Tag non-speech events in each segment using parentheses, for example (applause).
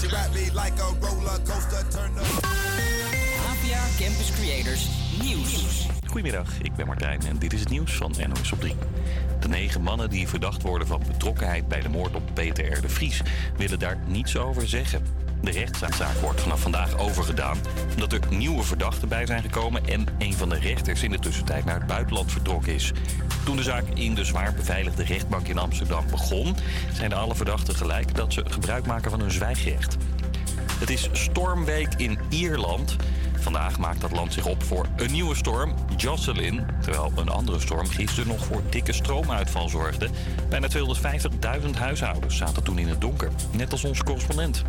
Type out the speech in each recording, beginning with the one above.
She wrapped me like a roller coaster, turn up. APA Campus Creators Nieuws. Goedemiddag, ik ben Martijn en dit is het nieuws van NOS op 3. De negen mannen die verdacht worden van betrokkenheid bij de moord op Peter R. de Vries willen daar niets over zeggen. De rechtszaak wordt vanaf vandaag overgedaan omdat er nieuwe verdachten bij zijn gekomen en een van de rechters in de tussentijd naar het buitenland vertrokken is. Toen de zaak in de zwaar beveiligde rechtbank in Amsterdam begon, zeiden alle verdachten gelijk dat ze gebruik maken van hun zwijgrecht. Het is stormweek in Ierland. Vandaag maakt dat land zich op voor een nieuwe storm, Jocelyn. Terwijl een andere storm gisteren nog voor dikke stroomuitval zorgde. Bijna 250.000 huishoudens zaten toen in het donker. Net als onze correspondent.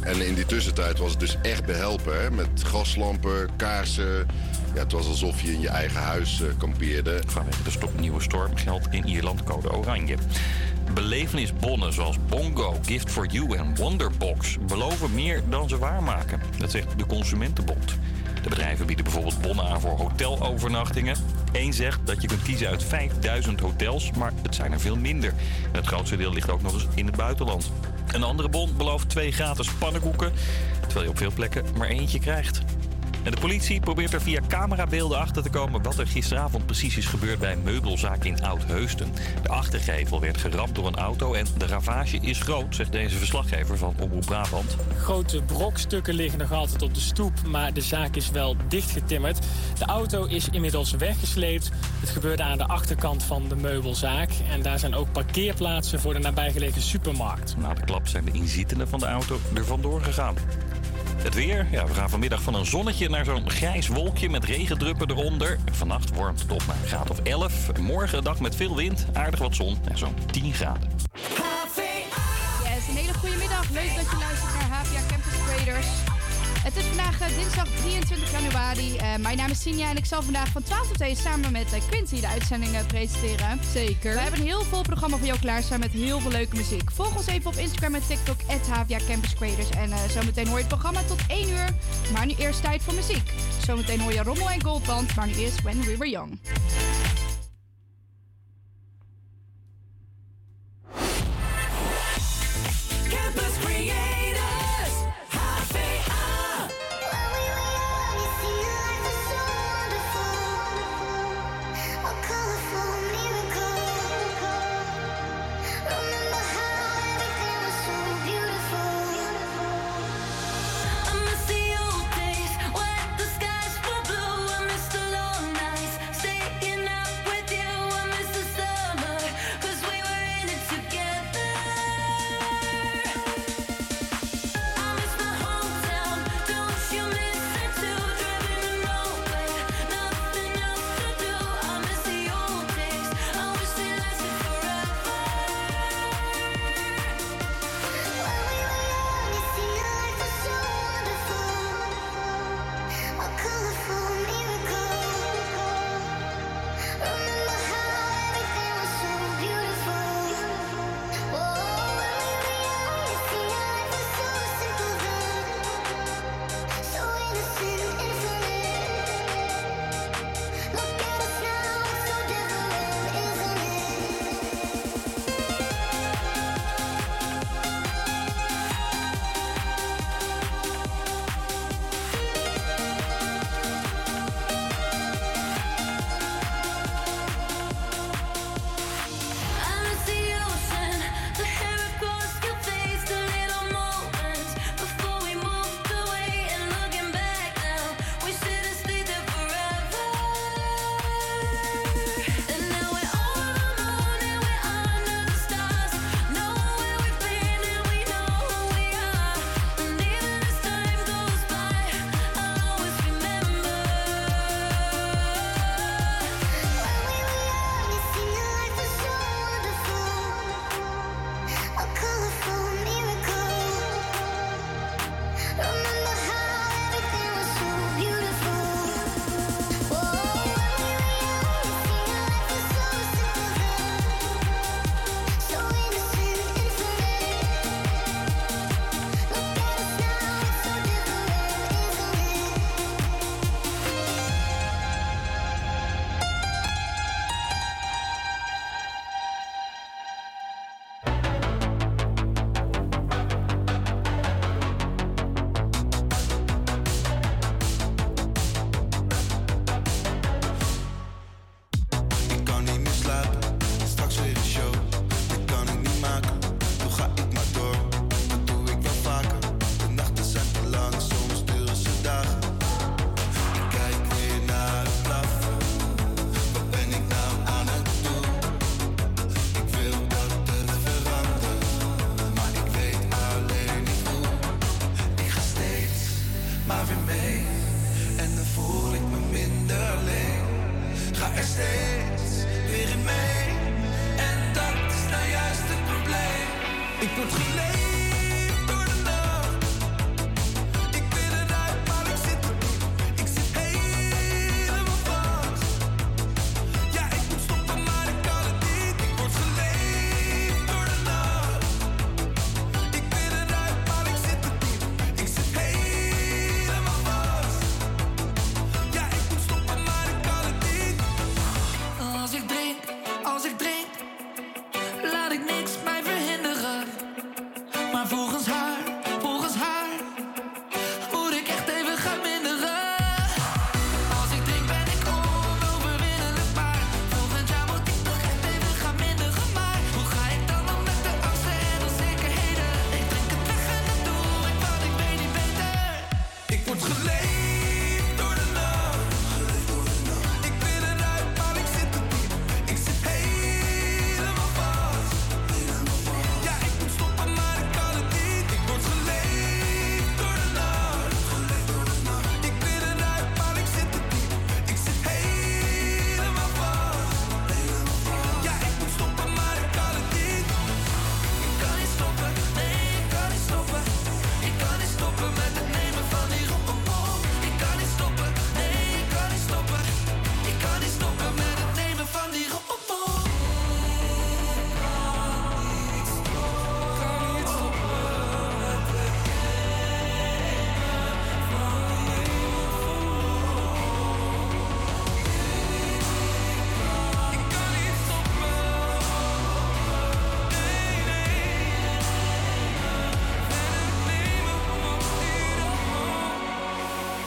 En in die tussentijd was het dus echt behelpen. Met gaslampen, kaarsen. Ja, het was alsof je in je eigen huis eh, kampeerde. Vanwege de sto- nieuwe storm geldt in Ierland code oranje. Belevenisbonnen zoals Bongo, Gift for You en Wonderbox beloven meer dan ze waarmaken. Dat zegt de Consumentenbond. Bedrijven bieden bijvoorbeeld bonnen aan voor hotelovernachtingen. Eén zegt dat je kunt kiezen uit 5000 hotels, maar het zijn er veel minder. Het grootste deel ligt ook nog eens in het buitenland. Een andere bon belooft twee gratis pannenkoeken, terwijl je op veel plekken maar eentje krijgt. En de politie probeert er via camerabeelden achter te komen wat er gisteravond precies is gebeurd bij een meubelzaak in Oud-Heusden. De achtergevel werd geramd door een auto en de ravage is groot, zegt deze verslaggever van Omroep Brabant. Grote brokstukken liggen nog altijd op de stoep, maar de zaak is wel dichtgetimmerd. De auto is inmiddels weggesleept. Het gebeurde aan de achterkant van de meubelzaak. En daar zijn ook parkeerplaatsen voor de nabijgelegen supermarkt. Na de klap zijn de inzittenden van de auto er vandoor gegaan. Het weer, ja, we gaan vanmiddag van een zonnetje naar zo'n grijs wolkje met regendruppen eronder. Vannacht warmt het op naar een graad of 11. Morgen een dag met veel wind, aardig wat zon en zo'n 10 graden. Yes, een hele goede middag. Leuk dat je luistert naar HVA Campus Creators. Het is vandaag eh, dinsdag 23 januari. Eh, mijn naam is Sinja en ik zal vandaag van 12 tot 1 samen met eh, Quincy de uitzending eh, presenteren. Zeker. We hebben een heel vol programma voor jou klaarstaan met heel veel leuke muziek. Volg ons even op Instagram en TikTok, HVA Campus Creators. En zometeen hoor je het programma tot 1 uur. Maar nu eerst tijd voor muziek. Zometeen hoor je Rommel en Goldband, maar nu eerst When We Were Young.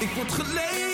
Ik word geleefd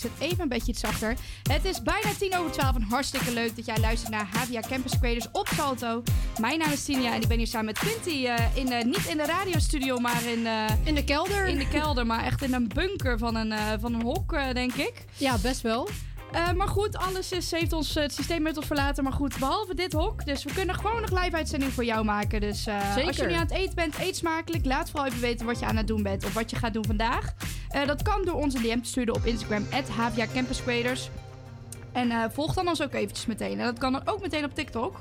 zet even een beetje iets zachter. Het is bijna tien over twaalf en hartstikke leuk dat jij luistert naar HVA Campus Creators op Salto. Mijn naam is Tinia en ik ben hier samen met Quinty eh, in, eh, niet in de radiostudio, maar in, eh, In de kelder. in de kelder. Maar echt in een bunker van een, van een hok, denk ik. Ja, best wel. Maar goed, alles is, heeft ons, het systeem heeft ons verlaten. Maar goed, behalve dit hok. Dus we kunnen gewoon nog live uitzending voor jou maken. Dus als je nu aan het eten bent, eet smakelijk. Laat vooral even weten wat je aan het doen bent. Of wat je gaat doen vandaag. Eh, dat kan door onze DM te sturen op Instagram. HVA Campus. En eh, volg dan ons ook eventjes meteen. En dat kan dan ook meteen op TikTok.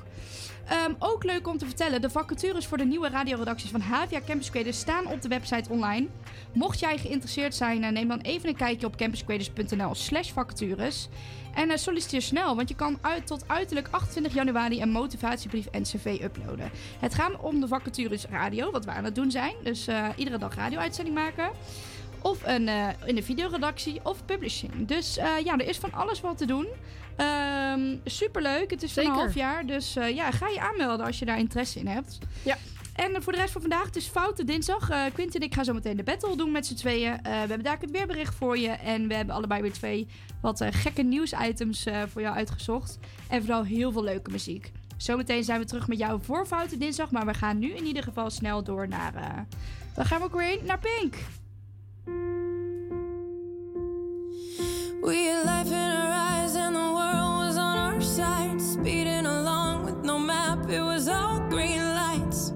Ehm, ook leuk om te vertellen, de vacatures voor de nieuwe radioredacties van HVA Campus Creators staan op de website online. Mocht jij geïnteresseerd zijn, eh, neem dan even een kijkje op campuscreators.nl slash vacatures. En solliciteer snel, want je kan uit, tot uiterlijk 28 januari een motivatiebrief en cv uploaden. Het gaat om de vacatures radio, wat we aan het doen zijn. Dus iedere dag radio-uitzending maken. Of een, eh, in de videoredactie of publishing. Dus eh, ja, er is van alles wat te doen. Ehm superleuk. Het is voor een Zeker. half jaar. Dus eh, ja, ga je aanmelden als je daar interesse in hebt. Ja. En voor de rest van vandaag, het is Foute Dinsdag. Quint en ik gaan zo meteen de battle doen met z'n tweeën. We hebben daar het weerbericht voor je. En we hebben allebei weer twee wat eh, gekke nieuwsitems voor jou uitgezocht. En vooral heel veel leuke muziek. Zometeen zijn we terug met jou voor Foute Dinsdag. Maar we gaan nu in ieder geval snel door naar... dan gaan we ook weer heen naar Pink. We had life in our eyes and the world was on our side. Speeding along with no map, it was all green lights.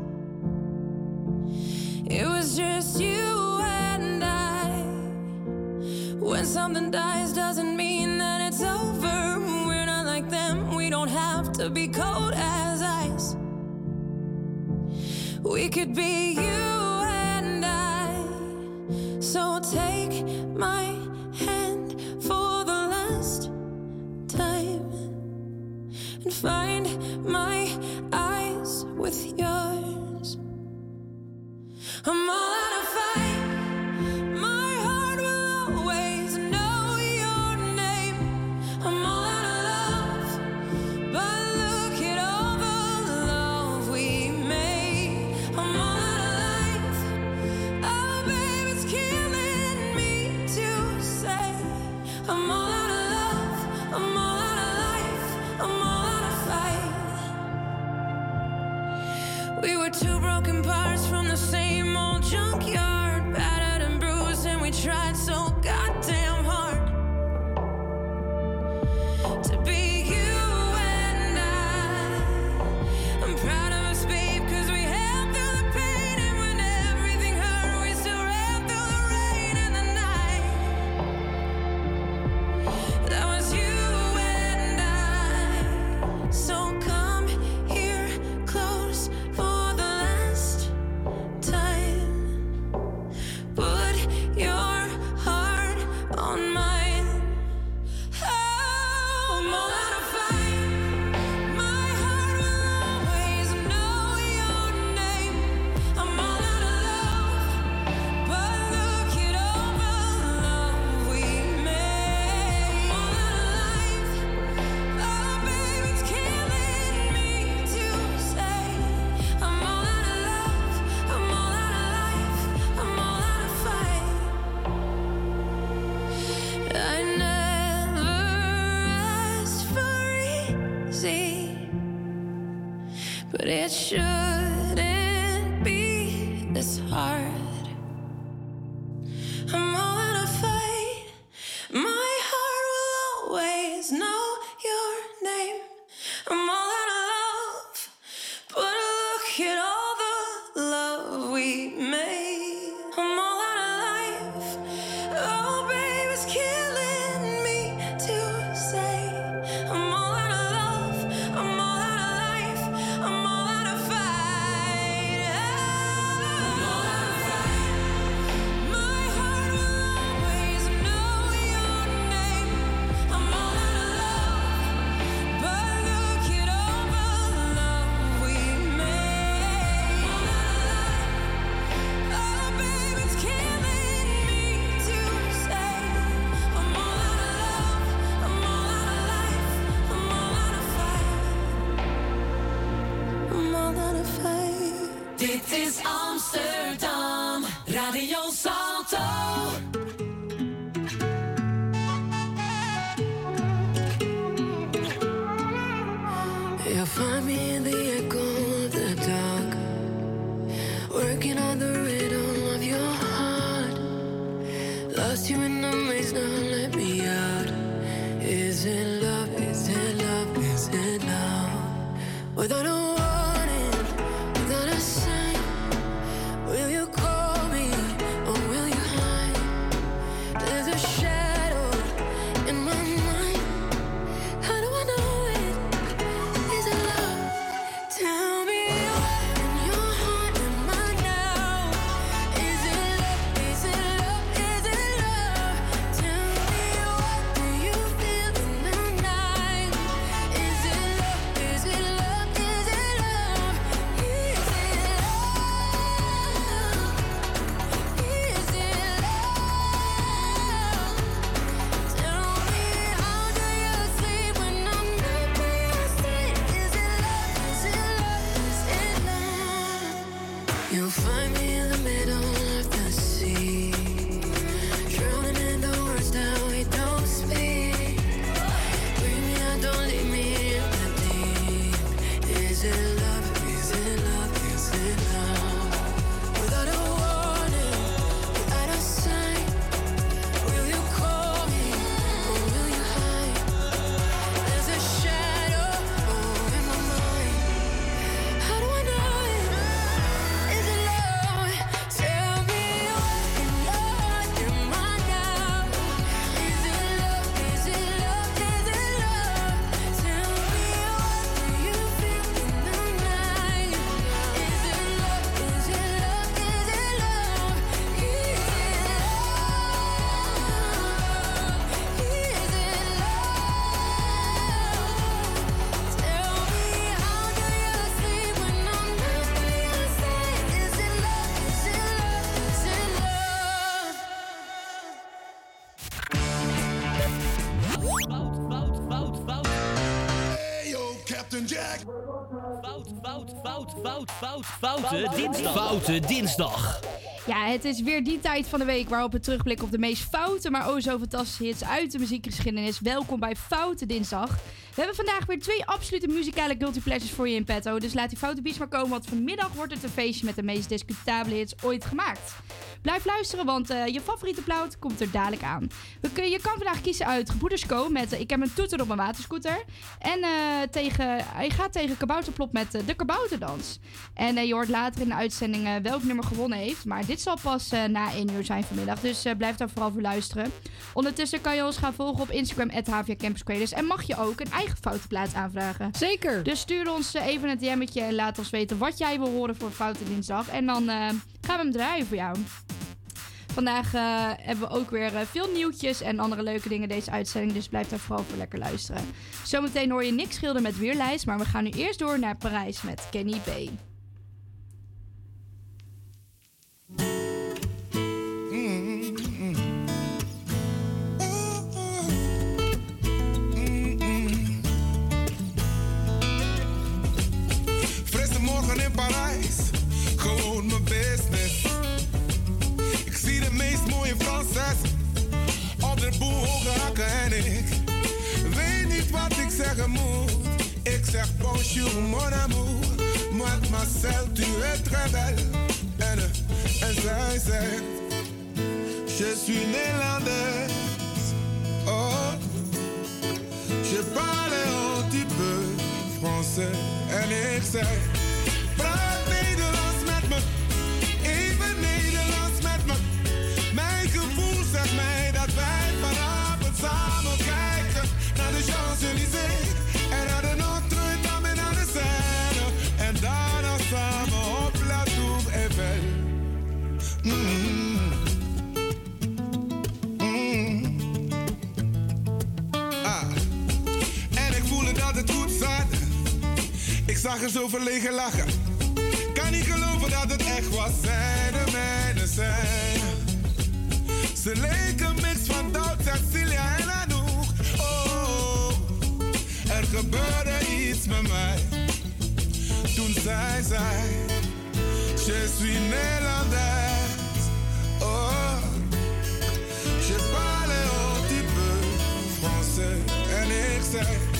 It was just you and I. When something dies, doesn't mean that it's over. We're not like them, we don't have to be cold as ice. We could be you and I. So take my find my eyes with yours. I'm all out of fight. broken parts from the same old junkyard. Fout, fout, fout, fout, foute dinsdag. Foute dinsdag. Ja, het is weer die tijd van de week waarop we terugblikken op de meest foute, maar oh zo fantastische hits uit de muziekgeschiedenis. Welkom bij Foute Dinsdag. We hebben vandaag weer twee absolute muzikale guilty pleasures voor je in petto. Dus laat die foute beats maar komen, want vanmiddag wordt het een feestje met de meest discutabele hits ooit gemaakt. Blijf luisteren, want eh, je favoriete plaat komt er dadelijk aan. We kun, je kan vandaag kiezen uit Gebroeders Co. met eh, Ik heb een toeter op mijn waterscooter. En eh, tegen, hij gaat tegen Kabouterplop met de Kabouterdans. En je hoort later in de uitzending welk nummer gewonnen heeft. Maar dit zal pas na 1 uur zijn vanmiddag. Dus blijf daar vooral voor luisteren. Ondertussen kan je ons gaan volgen op Instagram, HVA Campus Creators. En mag je ook een eigen foute plaats aanvragen. Zeker. Dus stuur ons even een DM'tje en laat ons weten wat jij wil horen voor Foute Dinsdag. En dan gaan we hem draaien voor jou. Vandaag eh, hebben we ook weer eh, veel nieuwtjes en andere leuke dingen deze uitzending. Dus blijf daar vooral voor lekker luisteren. Zometeen hoor je niks schilderen met weerlijst. Maar we gaan nu eerst door naar Parijs met Kenny B. mooie Franses op de boel hoge hakken en ik weet niet wat ik zeggen moet. Ik zeg bonjour mon amour, mademoiselle tu es très belle. En, eh, en zij zegt, je suis néerlandaise. Oh, je parle un petit peu français. En ik zeg, zag er zo verlegen lachen. Kan niet geloven dat het echt was, zij de mijne zijn. Ze leken mix van Doud, Cecilia en Anouk. Oh, er gebeurde iets met mij. Toen zij zei, je suis Nederlander. Oh, je parle un petit peu français. En ik zei...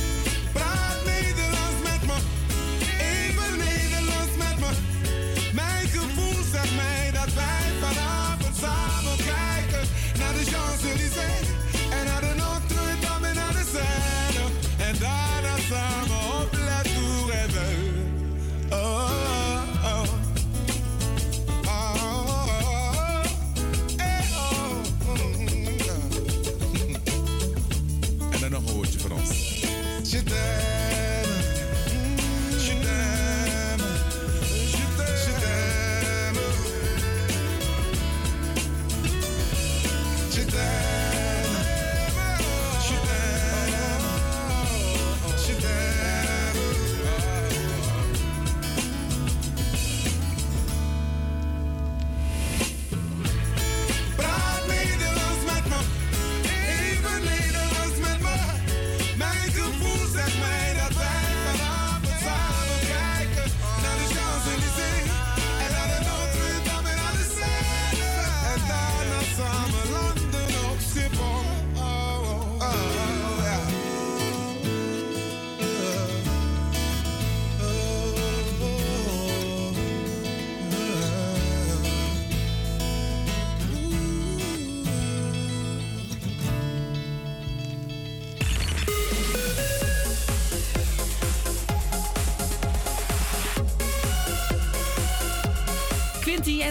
everything.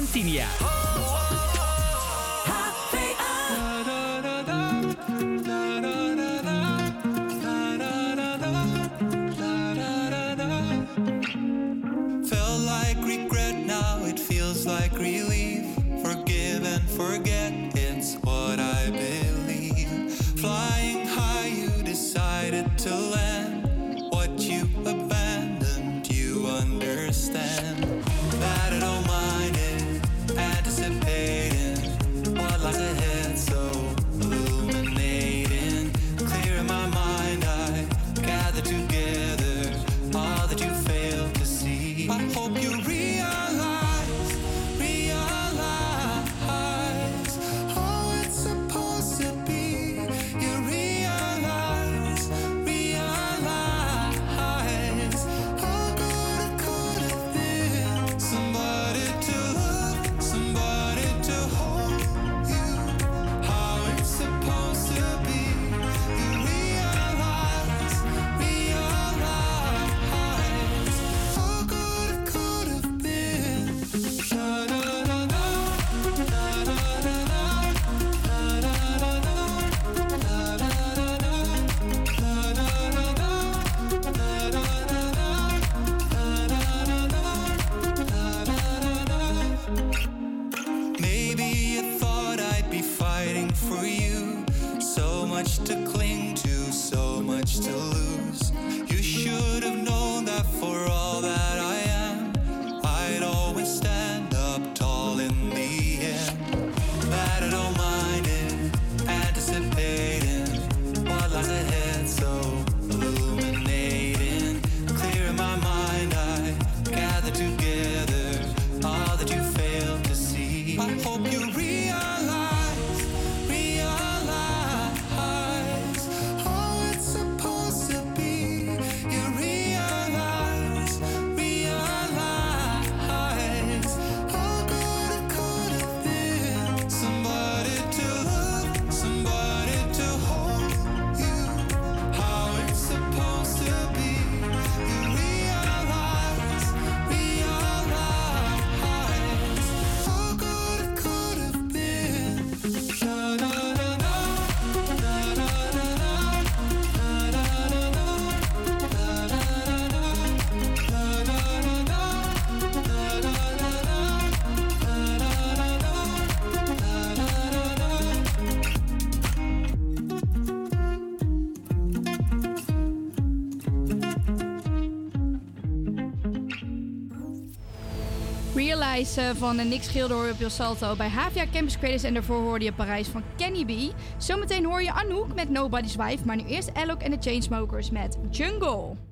Santiniak. Van Nick Schilder op je Salto bij Havia Campus Creators. En daarvoor hoorde je Parijs van Kenny B. Zometeen hoor je Anouk met Nobody's Wife. Maar nu eerst Alok en de Chainsmokers met Jungle.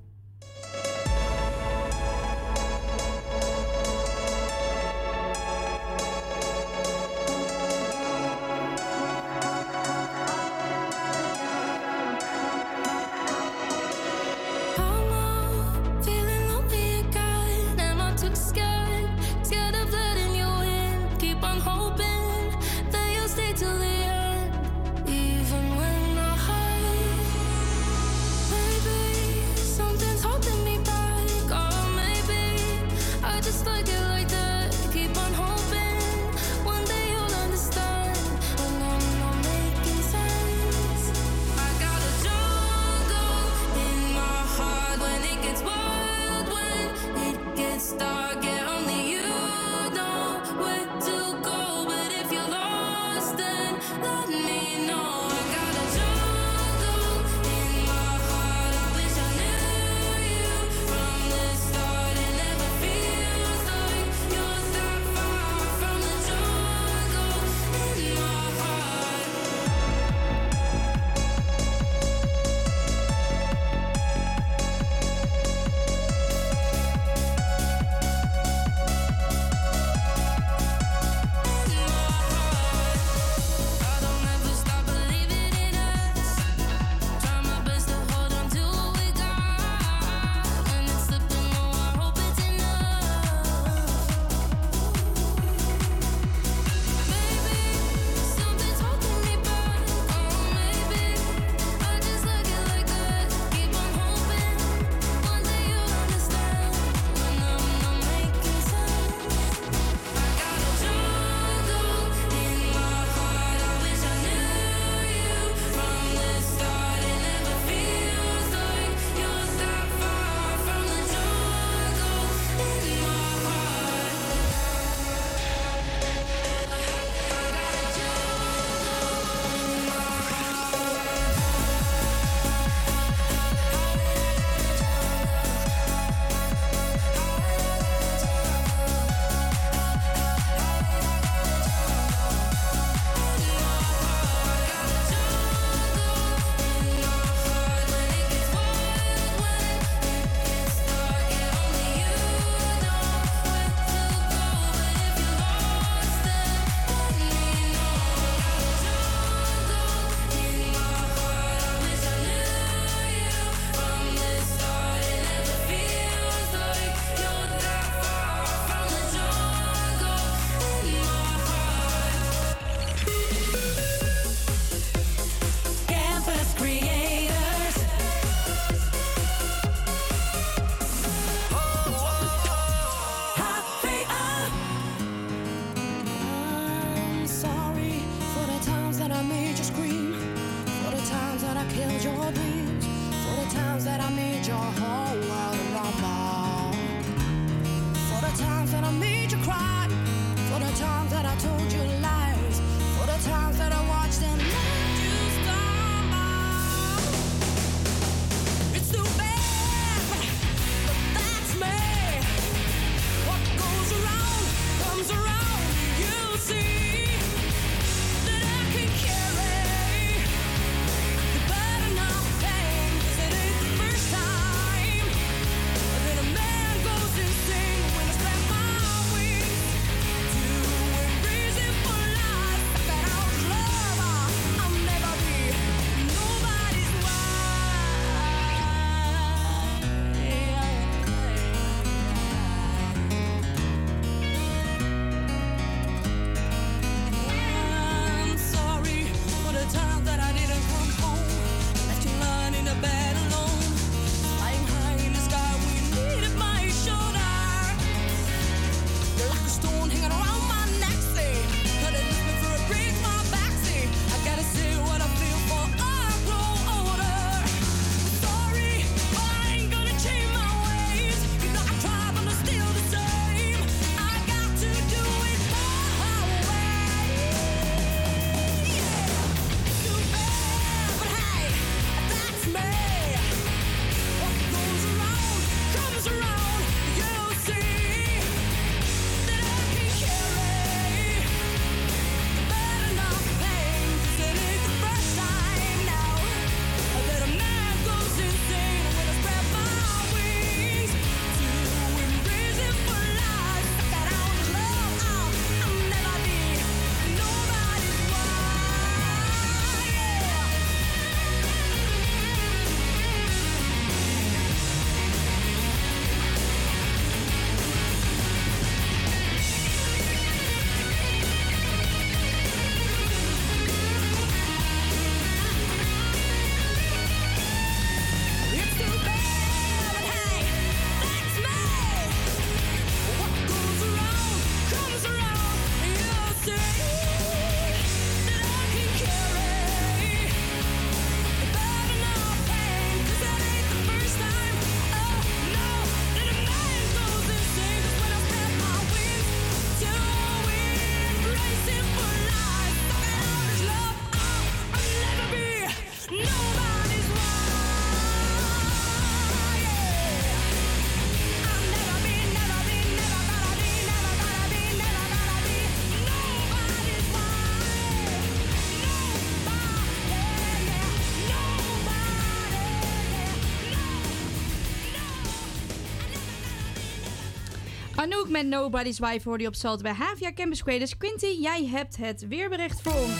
Anouk met Nobody's Wife hoorde je op Zalt bij Havia Campus Creators. Quinty, jij hebt het weerbericht voor ons.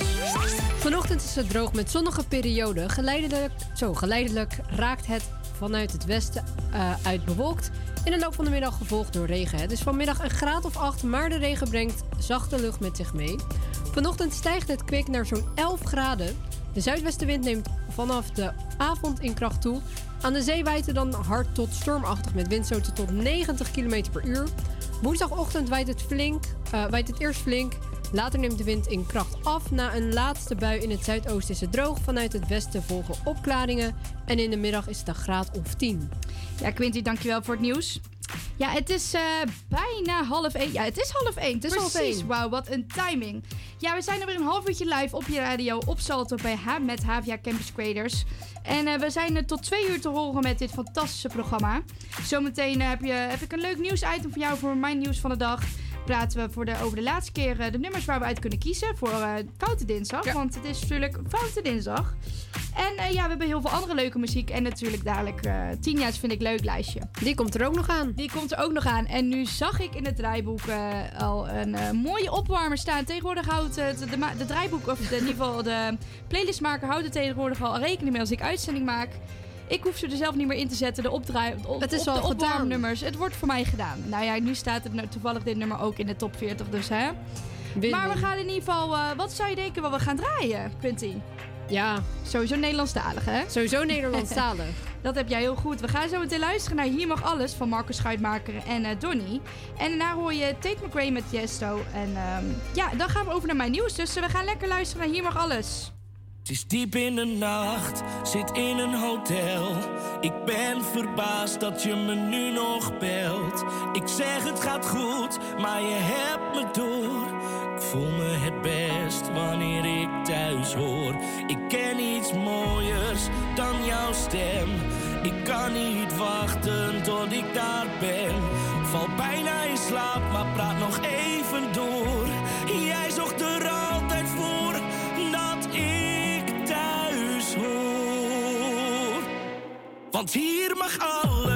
Vanochtend is het droog met zonnige perioden. Geleidelijk, zo, geleidelijk raakt het vanuit het westen eh, uit bewolkt. In de loop van de middag gevolgd door regen. Het is vanmiddag een graad of 8, maar de regen brengt zachte lucht met zich mee. Vanochtend stijgt het kwik naar zo'n 11 graden. De zuidwestenwind neemt vanaf de avond in kracht toe. Aan de zee het dan hard tot stormachtig met windstoten tot 90 km per uur. Woensdagochtend waait het, flink, waait het eerst flink. Later neemt de wind in kracht af. Na een laatste bui in het zuidoosten is het droog. Vanuit het westen volgen opklaringen. En in de middag is het een graad of 10. Ja, Quinty, dankjewel voor het nieuws. Ja, het is eh, bijna half één. Ja, het is half één. Het is half Precies. één. Wauw, wat een timing. Ja, we zijn er weer een half uurtje live op je radio op Salto bij H met Havia Campus Creators. En eh, we zijn er tot twee uur te horen met dit fantastische programma. Zometeen eh, heb, je, heb ik een leuk nieuwsitem voor jou voor mijn nieuws van de dag. Praten we voor de, over de laatste keer eh, de nummers waar we uit kunnen kiezen voor eh Foute Dinsdag. Want het is natuurlijk Foute Dinsdag. En eh, ja, we hebben heel veel andere leuke muziek. En natuurlijk dadelijk eh Tienja's vind ik leuk lijstje. Die komt er ook nog aan. Die komt er ook nog aan. En nu zag ik in het draaiboek eh, al een eh, mooie opwarmer staan. Tegenwoordig houdt de, de, draaiboek, of de, in ieder geval de playlistmaker, houdt er tegenwoordig al rekening mee als ik uitzending maak. Ik hoef ze er zelf niet meer in te zetten. De, opdraai, op, Het is op al de. Het wordt voor mij gedaan. Nou ja, nu staat het nou toevallig dit nummer ook in de top 40, dus hè. Win, Maar we gaan in ieder geval... wat zou je denken wat we gaan draaien, Quinty? Ja. Sowieso Nederlandstalig, hè? Sowieso (laughs) Nederlandstalig. dat heb jij heel goed. We gaan zo meteen luisteren naar Hier Mag Alles van Marcus Schuitmaker en uh, Donny. En daarna hoor je Tate McRae met Jesto. En ehm, ja, dan gaan we over naar mijn nieuws. Dus we gaan lekker luisteren naar Hier Mag Alles. Het is diep in de nacht, zit in een hotel. Ik ben verbaasd dat je me nu nog belt. Ik zeg het gaat goed, maar je hebt me door. Voel me het best wanneer ik thuis hoor. Ik ken iets mooiers dan jouw stem. Ik kan niet wachten tot ik daar ben. Val bijna in slaap, maar praat nog even door. Jij zocht er altijd voor dat ik thuis hoor. Want hier mag alles.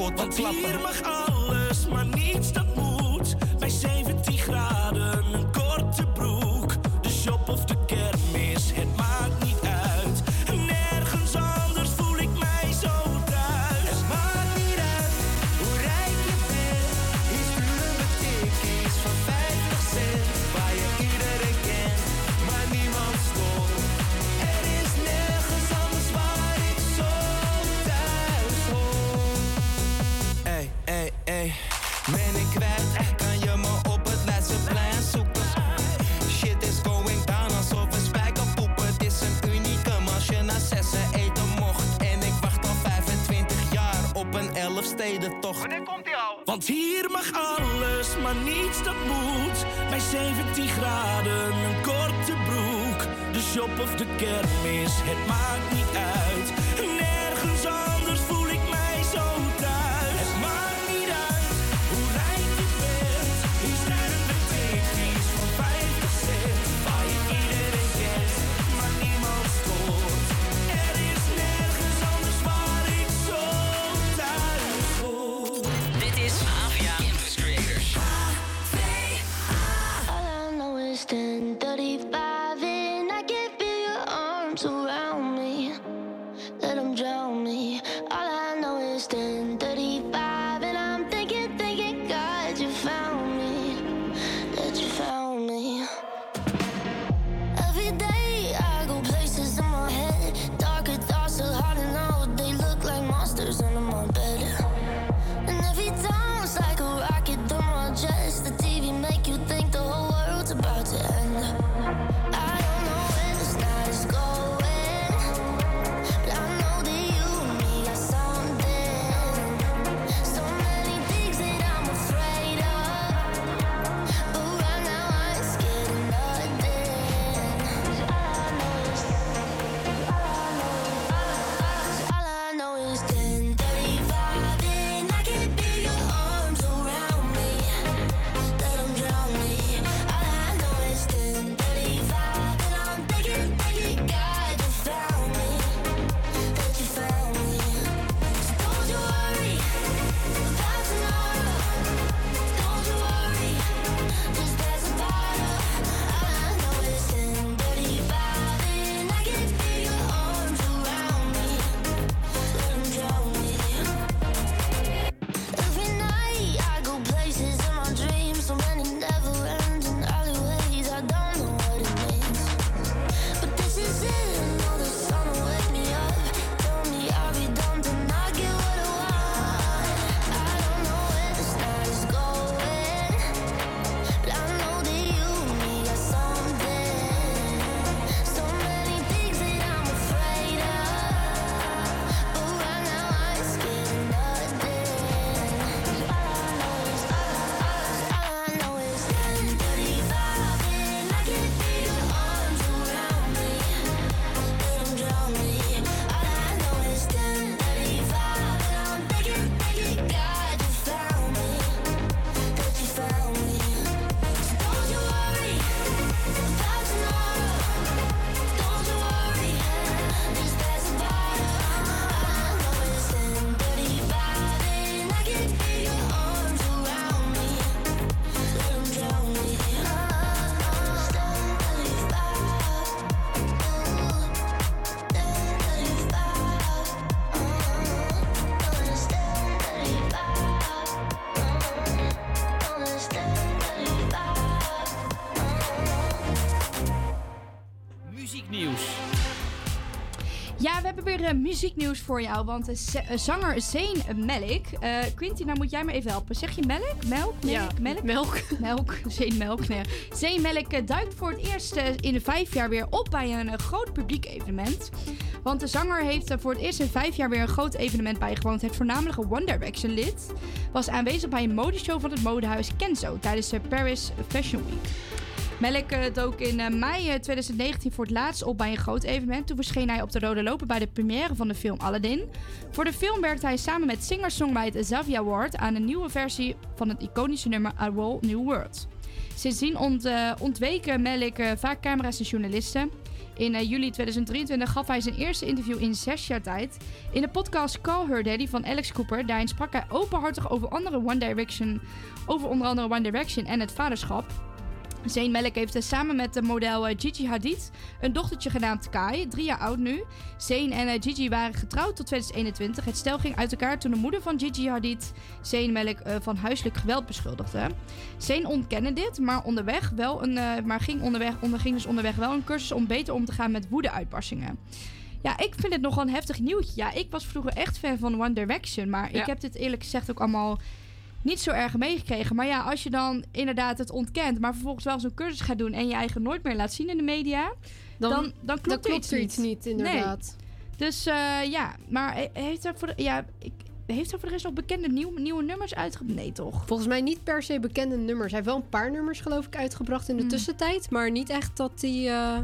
kort. Want hier ey, ey. Ben ik kwijt, kan je me op het laatste plein zoeken? Shit is going down alsof een spijkerpoep. Het is een unieke als je na zessen eten mocht. En ik wacht al 25 jaar op een elfstedentocht. Wanneer komt die al? Want hier mag alles, maar niets dat moet. Bij 17 graden, een korte broek. De shop of de kermis, het maakt niet uit muzieknieuws voor jou. Want eh, z- eh, zanger Zayn Malik. eh Quinty, nou moet jij me even helpen. Zeg je melk? Melk? Ja, melk? melk. Melk. Zayn Melk. Nee. Zayn Malik eh, duikt voor het eerst eh, in de vijf jaar weer op bij een eh, groot publiek evenement. Want de zanger heeft eh, voor het eerst in vijf jaar weer een groot evenement bijgewoond. Het voornamelijke One Direction lid was aanwezig bij een modeshow van het modehuis Kenzo tijdens de Paris Fashion Week. Melk eh, dook in eh, mei eh, 2019 voor het laatst op bij een groot evenement. Toen verscheen hij op de rode loper bij de première van de film Aladdin. Voor de film werkte hij samen met singer-songwriter Xavier Ward aan een nieuwe versie van het iconische nummer A Whole New World. Sindsdien ont, eh, ontweken eh, vaak camera's en journalisten. In eh, juli 2023 gaf hij zijn eerste interview in zes jaar tijd. In de podcast Call Her Daddy van Alex Cooper. Daarin sprak hij openhartig over, andere One Direction, over onder andere One Direction en het vaderschap. Zayn Malik heeft samen met de model eh, Gigi Hadid een dochtertje genaamd Kai, drie jaar oud nu. Zayn en eh, Gigi waren getrouwd tot 2021. Het stel ging uit elkaar toen de moeder van Gigi Hadid Zayn Malik eh, van huiselijk geweld beschuldigde. Zayn ontkende dit, maar, onderweg wel een, maar ging onderweg, onderging dus onderweg wel een cursus om beter om te gaan met woedeuitbarstingen. Ja, ik vind het nogal een heftig nieuwtje. Ja, ik was vroeger echt fan van One Direction, maar Ja. ik heb dit eerlijk gezegd ook allemaal niet zo erg meegekregen. Maar ja, als je dan inderdaad het ontkent, maar vervolgens wel zo'n cursus gaat doen en je eigen nooit meer laat zien in de media, dan, dan, klopt, dan er, klopt iets er iets niet, inderdaad. Nee. Dus eh, ja, maar he- heeft er voor de, ja, ik, heeft er voor de rest nog bekende nieuw, nieuwe nummers uitgebracht? Nee, toch? Volgens mij niet per se bekende nummers. Hij heeft wel een paar nummers, geloof ik, uitgebracht in de Hmm. tussentijd. Maar niet echt dat hij... eh,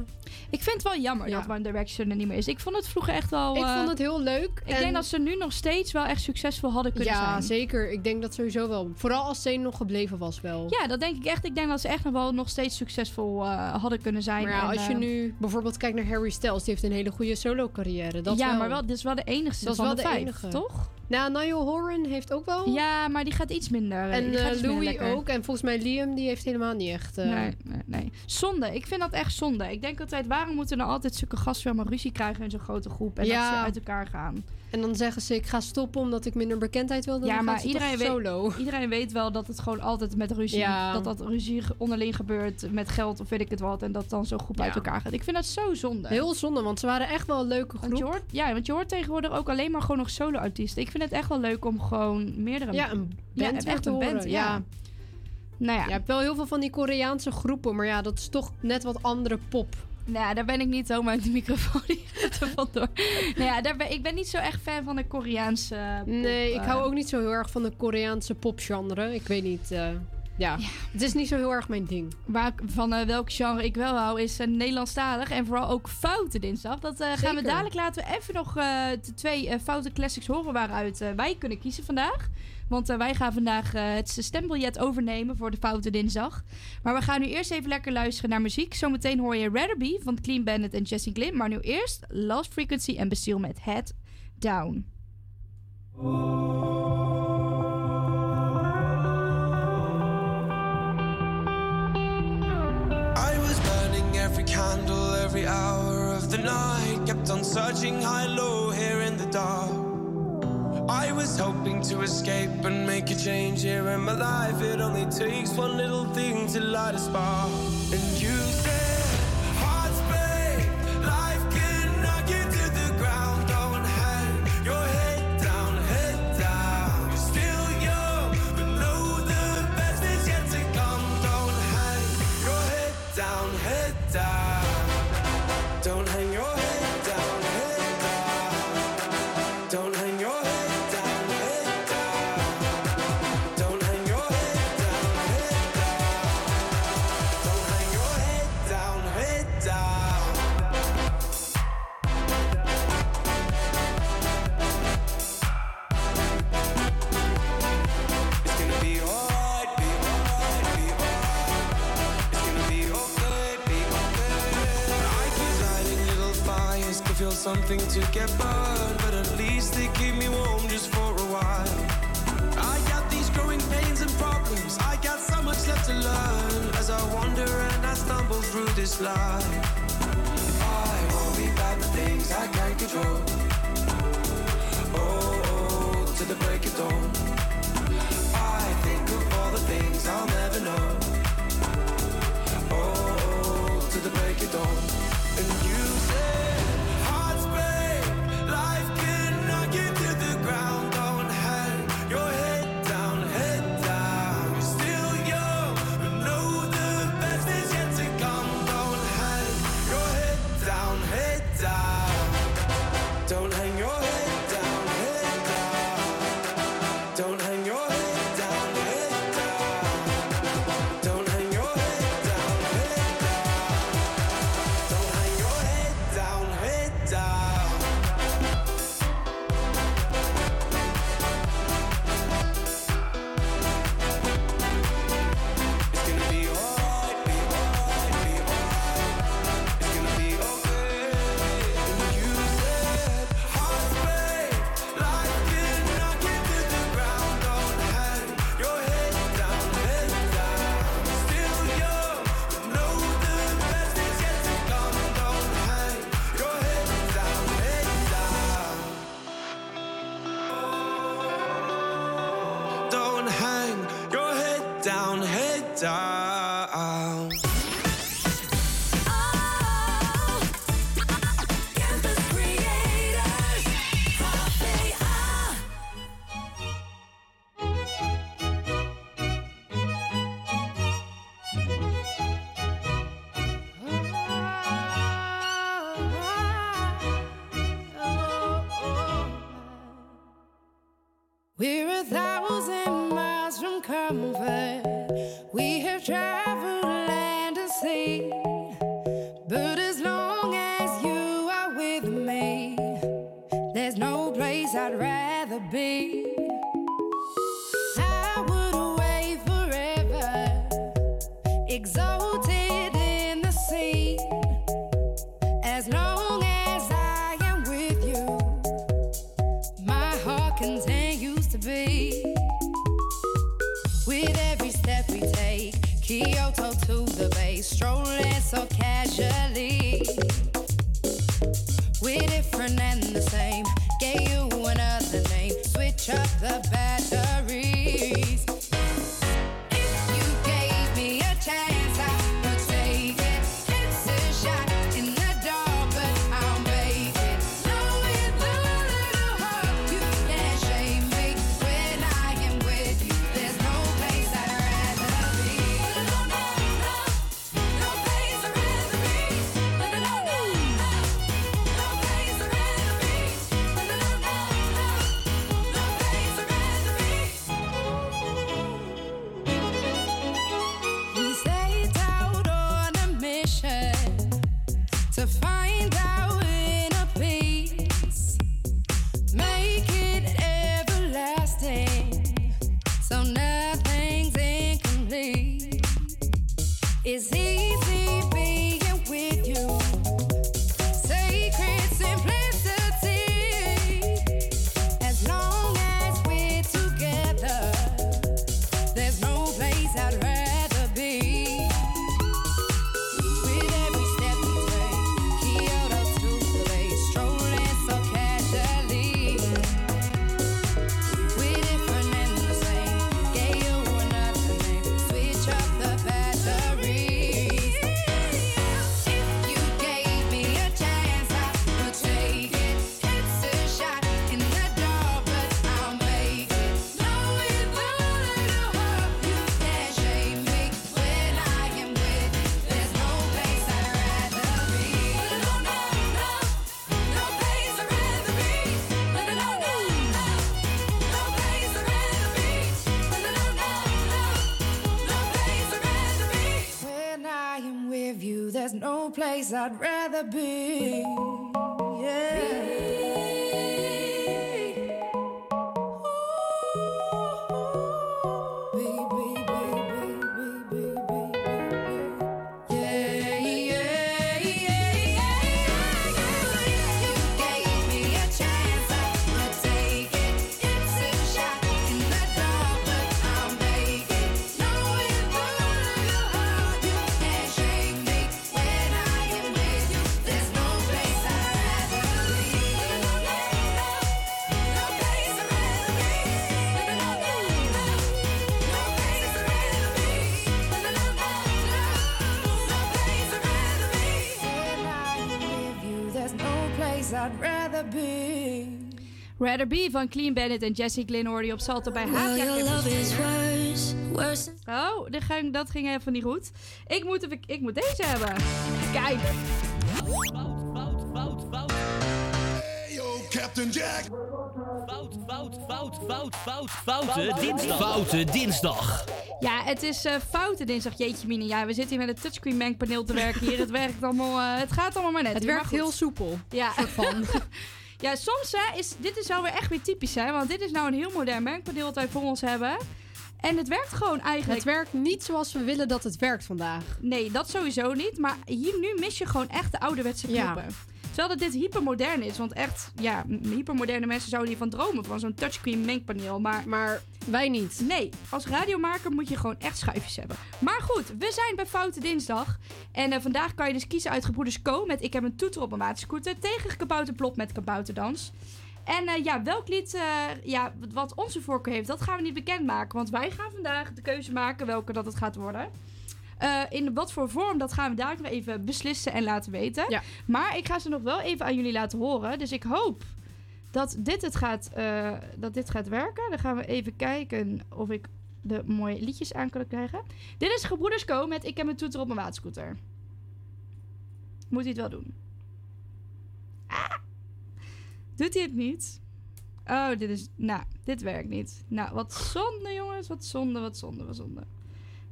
Ik vind het wel jammer Ja. dat One Direction er niet meer is. Ik vond het vroeger echt wel... Ik eh, vond het heel leuk. Ik en- denk dat ze nu nog steeds wel echt succesvol hadden kunnen ja, zijn. zeker. Ik denk dat sowieso wel. Vooral als Zane nog gebleven was wel. Ja, dat denk ik echt. Ik denk dat ze echt nog wel nog steeds succesvol eh, hadden kunnen zijn. Maar ja, En, als je nu bijvoorbeeld kijkt naar Harry Styles, die heeft een hele goede solo carrière. Dat ja, wel. maar wel, dit is wel de enigste Dat is van wel de, de vijf, enige. toch? Nou, Niall Horan heeft ook wel. Ja, maar die gaat iets minder. En minder Louis ook. En volgens mij Liam, die heeft helemaal niet echt... eh, Nee, nee, nee. Zonde. Ik vind dat echt zonde. Ik denk altijd, waarom moeten er altijd zulke gasten maar ruzie krijgen in zo'n grote groep en Ja. dat ze uit elkaar gaan? En dan zeggen ze, ik ga stoppen omdat ik minder bekendheid wil. Dan ja, maar ze iedereen toch weet, solo. (laughs) iedereen weet wel dat het gewoon altijd met ruzie, Ja. dat dat ruzie onderling gebeurt met geld of weet ik het wat en dat dan zo'n groep Ja. uit elkaar gaat. Ik vind dat zo zonde. Heel zonde, want ze waren echt wel een leuke Want je groep. hoort, ja, want je hoort tegenwoordig ook alleen maar gewoon nog solo-artiesten. Ik vind het echt wel leuk om gewoon meerdere... Ja, een band echt te een horen. band, ja. Nou ja, Je hebt wel heel veel van die Koreaanse groepen, maar ja, dat is toch net wat andere pop. Nou daar ben ik niet zomaar uit de microfoon (laughs) er vandoor. Nou ja, daar ben, ik ben niet zo echt fan van de Koreaanse pop, Nee, ik eh. hou ook niet zo heel erg van de Koreaanse popgenre. Ik weet niet. eh, ja. het is niet zo heel erg mijn ding. Waar van eh, welk genre ik wel hou, is uh, Nederlandstalig. En vooral ook Foute Dinsdag. Dat eh, gaan we dadelijk laten we even nog eh, de twee eh, Foute Classics horen waaruit eh, wij kunnen kiezen vandaag. Want eh, wij gaan vandaag eh, het stembiljet overnemen voor de Foute Dinsdag. Maar we gaan nu eerst even lekker luisteren naar muziek. Zometeen hoor je Rather Be van Clean Bandit en Jesse Glynn. Maar nu eerst Lost Frequency en Bastille met Head Down. I was burning every candle every hour of the night. Kept on searching high, low, here in the dark. I was hoping to escape and make a change here in my life. It only takes one little thing to light a spark. And you said, place I'd rather be. Rather Be van Clean Bandit en Jessie Glynn hoorde je op Salto bij worse. Oh, dat ging, dat ging even niet goed. Ik moet, even, ik moet deze hebben. Kijk. Captain Jack. Fout, fout, fout, fout, fout, foute dinsdag. Foute dinsdag. Ja, het is eh foute dinsdag. Jeetje mine. Ja, we zitten hier met een touchscreen mengpaneel te werken hier. Het werkt allemaal, eh, het gaat allemaal maar net. Het werkt heel soepel. Ja. (laughs) ja, soms hè, is dit is wel weer echt weer typisch hè. Want dit is nou een heel modern mengpaneel wat wij voor ons hebben. En het werkt gewoon eigenlijk. Het werkt niet zoals we willen dat het werkt vandaag. Nee, dat sowieso niet. Maar hier nu mis je gewoon echt de ouderwetse Ja. Terwijl dat dit hypermodern is. Want echt, ja, hypermoderne mensen zouden hiervan dromen. Van zo'n touchscreen mengpaneel. Maar, maar wij niet. Nee, als radiomaker moet je gewoon echt schuifjes hebben. Maar goed, we zijn bij Foute Dinsdag. En eh, vandaag kan je dus kiezen uit Gebroeders Co. Met Ik heb een toeter op een waterscooter. Tegen Kabouterplop met Kabouterdans. En eh, ja, welk lied eh, ja, wat onze voorkeur heeft, dat gaan we niet bekendmaken. Want wij gaan vandaag de keuze maken welke dat het gaat worden. Eh, in wat voor vorm, dat gaan we dadelijk nog even beslissen en laten weten. Maar ik ga ze nog wel even aan jullie laten horen. Dus ik hoop dat dit, het gaat, eh, dat dit gaat werken. Dan gaan we even kijken of ik de mooie liedjes aan kan krijgen. Dit is Gebroeders Co. met Ik heb een toeter op mijn waatscooter. Moet hij het wel doen? Ah! Doet hij het niet? Oh, dit is... Nou, dit werkt niet. Nou, wat zonde, jongens. Wat zonde, wat zonde, wat zonde.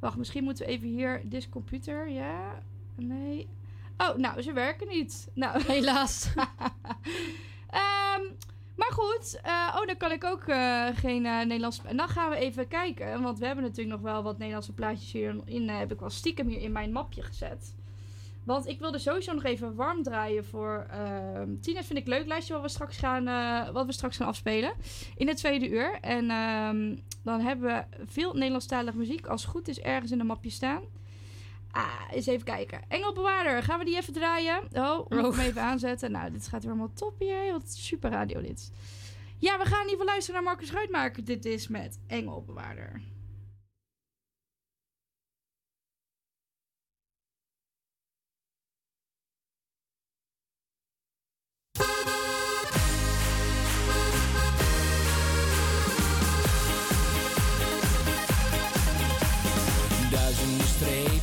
Wacht, misschien moeten we even hier... This computer, ja? Nee. Oh, nou, ze werken niet. Nou, (laughs) helaas. (laughs) Ehm, maar goed, eh, oh, dan kan ik ook eh, geen eh, Nederlands... En dan gaan we even kijken, want we hebben natuurlijk nog wel wat Nederlandse plaatjes hierin. heb ik wel stiekem hier in mijn mapje gezet. Want ik wilde sowieso nog even warm draaien voor ehm Tina. Vind ik leuk lijstje wat we straks gaan, eh, wat we straks gaan afspelen. In het tweede uur. En ehm, dan hebben we veel Nederlandstalige muziek. Als het goed is ergens in een mapje staan. Ah, eens even kijken. Engelbewaarder, gaan we die even draaien? Oh, moet ik Oh. hem even aanzetten. Nou, dit gaat weer allemaal top hier. Wat super radio dit. Ja, we gaan in ieder geval luisteren naar Marcus Ruitmaker. Dit is met Engelbewaarder. Duizenden strepen,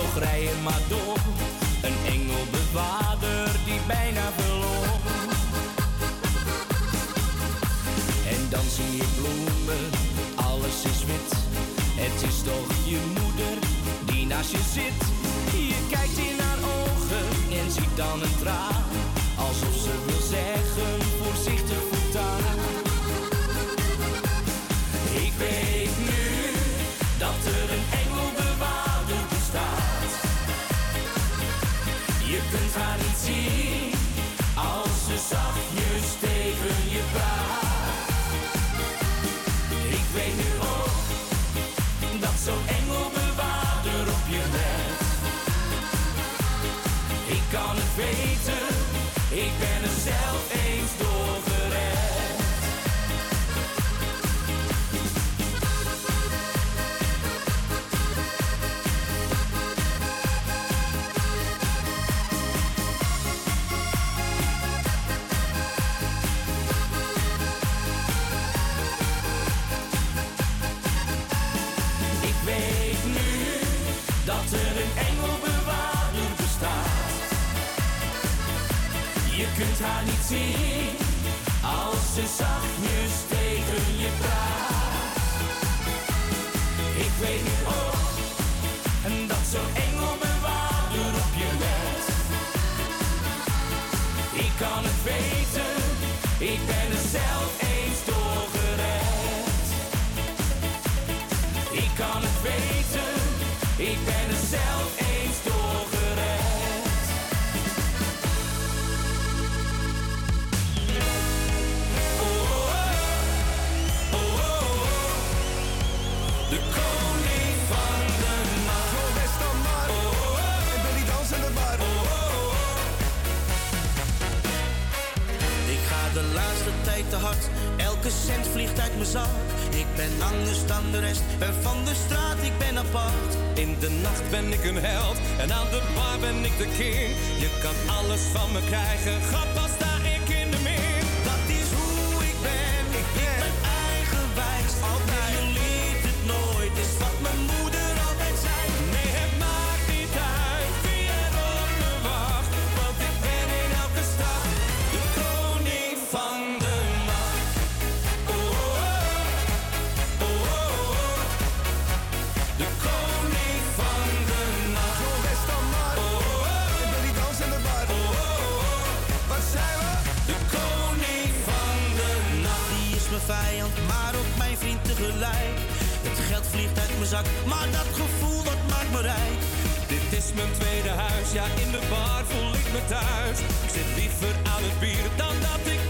toch rij je maar door. Een engelbewaarder die bijna verloor. En dan zie je bloemen, alles is wit. Het is toch je moeder die naast je zit. Je kijkt in haar ogen en ziet dan een traan. Alsof ze wil Je kunt haar er engelbewaarder bestaat. Je kunt haar niet zien als ze zachtjes tegen je praat. Ik weet ook en dat zo'n engelbewaarder op je let. Ik kan het weten, ik ben er zelf eens door gered. Ik kan het weten, ik cent vliegt uit mijn zak. Ik ben anders dan de rest, ben van de straat, ik ben apart. In de nacht ben ik een held en aan de bar ben ik de king. Je kan alles van me krijgen, huis, ja in de bar voel ik me thuis. Ik zit liever aan het bier dan dat ik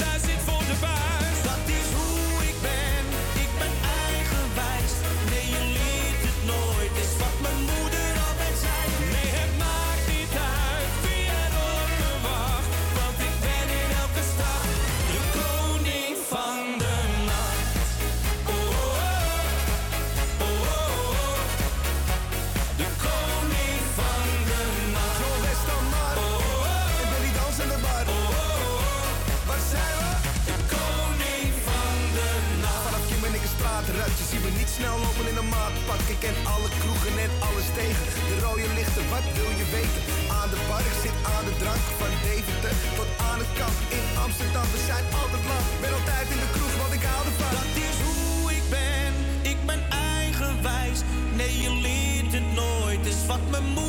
we niet snel lopen in een maatpak. Ik ken alle kroegen en alles tegen. De rode lichten, wat wil je weten? Aan de bar, zit aan de drank. Van Deventer tot aan het kamp in Amsterdam. We zijn altijd lang, ben altijd in de kroeg, want ik haalde van. Dat is hoe ik ben, ik ben eigenwijs. Nee, je leert het nooit, is wat me mooi.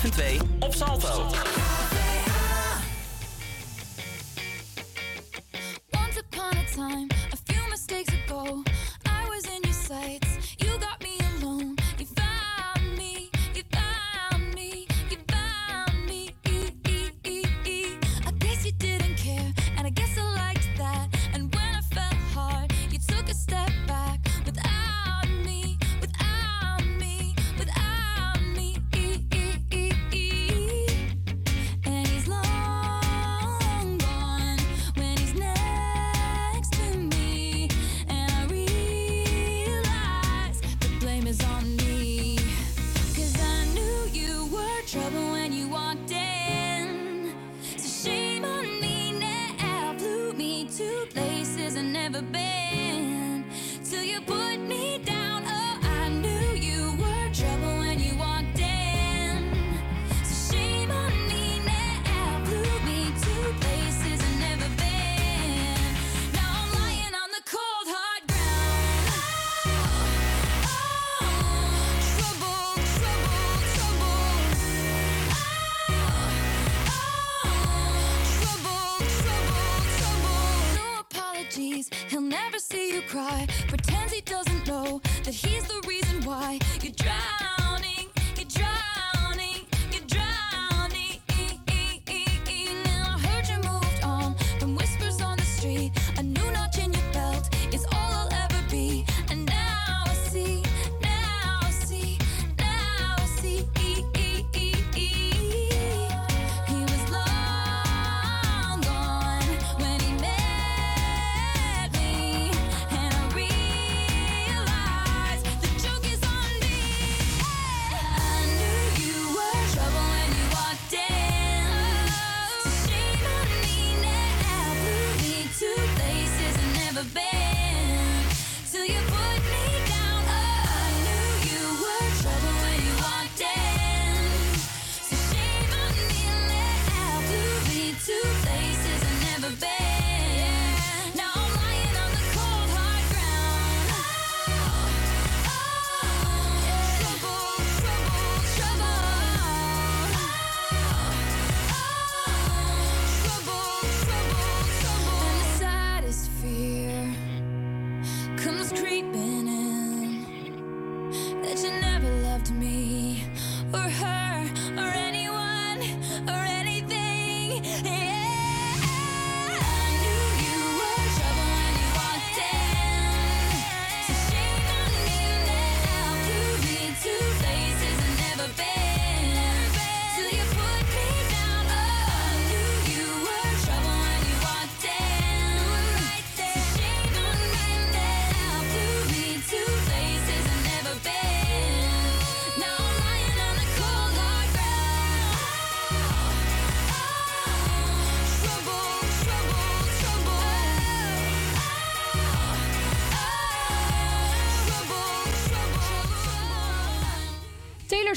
102 op Salto.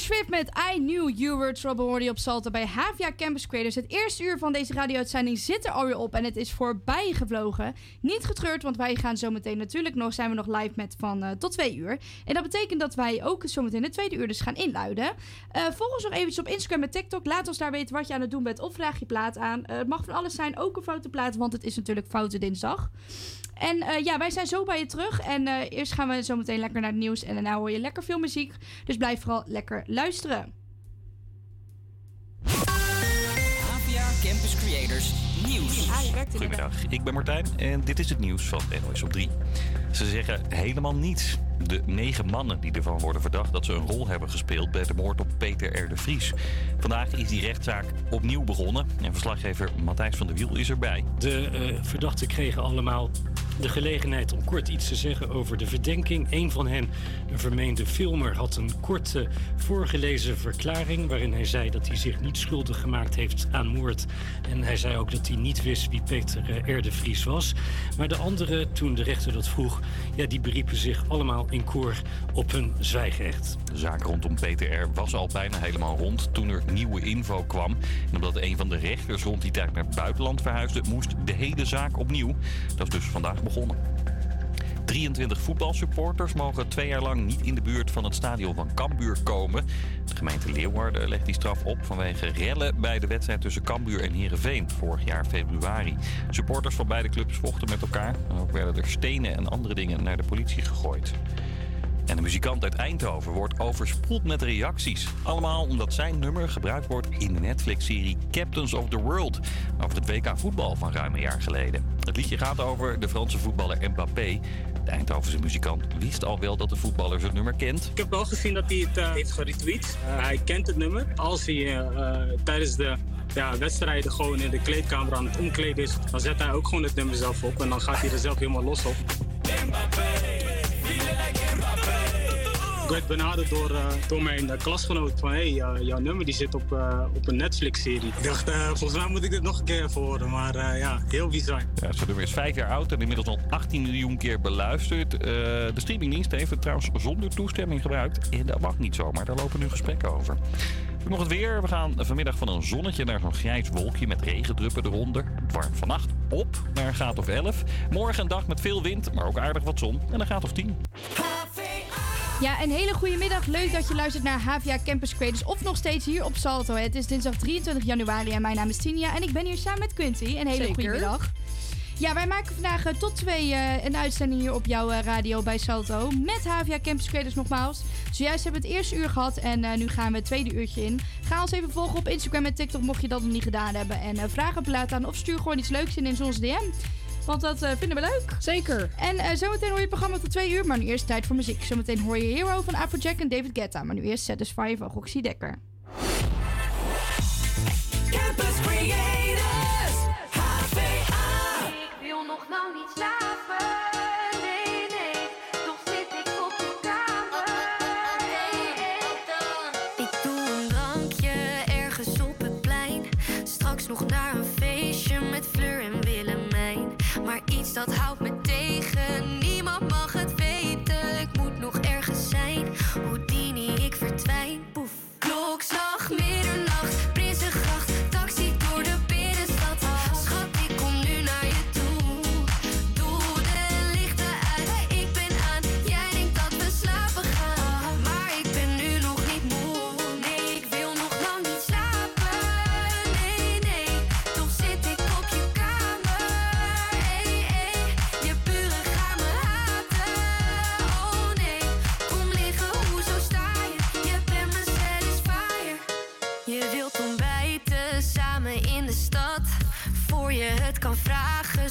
Swift met I Knew You Were Trouble hoorde je op Salto bij Havia Campus Creators. Het eerste uur van deze radio-uitzending zit er alweer op en het is voorbij gevlogen. Niet getreurd, want wij gaan zometeen natuurlijk nog, zijn we nog live met van eh, tot twee uur. En dat betekent dat wij ook zometeen het tweede uur dus gaan inluiden. Eh volg ons nog eventjes op Instagram en TikTok. Laat ons daar weten wat je aan het doen bent of vraag je plaat aan. Eh, het mag van alles zijn, ook een foute plaat, want het is natuurlijk Foute Dinsdag. En eh, ja, wij zijn zo bij je terug. En eh, eerst gaan we zo meteen lekker naar het nieuws. En daarna hoor je lekker veel muziek. Dus blijf vooral lekker luisteren. Avia Campus Creators Nieuws. Goedemiddag, ik ben Martijn en dit is het nieuws van NOS op 3. Ze zeggen helemaal niets. De negen mannen die ervan worden verdacht dat ze een rol hebben gespeeld bij de moord op Peter R. de Vries. Vandaag is die rechtszaak opnieuw begonnen en verslaggever Matthijs van der Wiel is erbij. De eh, verdachten kregen allemaal de gelegenheid om kort iets te zeggen over de verdenking. Een van hen, een vermeende filmer, had een korte voorgelezen verklaring waarin hij zei dat hij zich niet schuldig gemaakt heeft aan moord. En hij zei ook dat hij niet wist wie Peter eh, R. de Vries was. Maar de anderen, toen de rechter dat vroeg, ja, die beriepen zich allemaal in koor op hun zwijgrecht. De zaak rondom Peter R. was al bijna helemaal rond toen er nieuwe info kwam. En omdat een van de rechters rond die tijd naar het buitenland verhuisde, moest de hele zaak opnieuw. Dat is dus vandaag begonnen. 23 voetbalsupporters mogen twee jaar lang niet in de buurt van het stadion van Cambuur komen. De gemeente Leeuwarden legt die straf op vanwege rellen bij de wedstrijd tussen Cambuur en Heerenveen vorig jaar februari. Supporters van beide clubs vochten met elkaar en ook werden er stenen en andere dingen naar de politie gegooid. En de muzikant uit Eindhoven wordt overspoeld met reacties. Allemaal omdat zijn nummer gebruikt wordt in de Netflix-serie Captains of the World. Over het WK voetbal van ruim een jaar geleden. Het liedje gaat over de Franse voetballer Mbappé. De Eindhovense muzikant wist al wel dat de voetballer zijn nummer kent. Ik heb wel gezien dat hij het eh, heeft geretweet. Eh, hij kent het nummer. Als hij eh, tijdens de ja, wedstrijden gewoon in de kleedkamer aan het omkleden is, dan zet hij ook gewoon het nummer zelf op. En dan gaat hij er zelf helemaal los op. Ik werd benaderd door, eh, door mijn eh, klasgenoot van hey, eh, jouw nummer die zit op, eh, op een Netflix-serie. Ik dacht, volgens mij moet ik dit nog een keer even horen, maar eh, ja, heel bizar. Ja, zijn nummer is vijf jaar oud en inmiddels al 18 miljoen keer beluisterd. Eh, de streamingdienst heeft het trouwens zonder toestemming gebruikt. En dat mag niet zomaar, daar lopen nu gesprekken over. Nog het weer. We gaan vanmiddag van een zonnetje naar zo'n grijs wolkje met regendruppen eronder. Het warmt vannacht op naar een graad of 11. Morgen een dag met veel wind, maar ook aardig wat zon en een graad of 10. Ja, een hele goede middag. Leuk dat je luistert naar HVA Campus Creators of nog steeds hier op Salto. Het is dinsdag 23 januari en mijn naam is Tinia en ik ben hier samen met Quinty. Een hele goede middag. Ja, wij maken vandaag eh, tot twee eh, een uitzending hier op jouw eh, radio bij Salto. Met HVA Campus Creators nogmaals. Zojuist hebben we het eerste uur gehad en nu gaan we het tweede uurtje in. Ga ons even volgen op Instagram en TikTok mocht je dat nog niet gedaan hebben. En vraag een plaat aan of stuur gewoon iets leuks in in onze DM. Want dat eh, vinden we leuk. Zeker. En eh, zometeen hoor je het programma tot twee uur, maar nu eerst tijd voor muziek. Zometeen hoor je Hero van Afrojack en David Guetta. Maar nu eerst Satisfy van Roxy Dekker. Campus Creators, HVA. Ik wil nog lang niet slapen.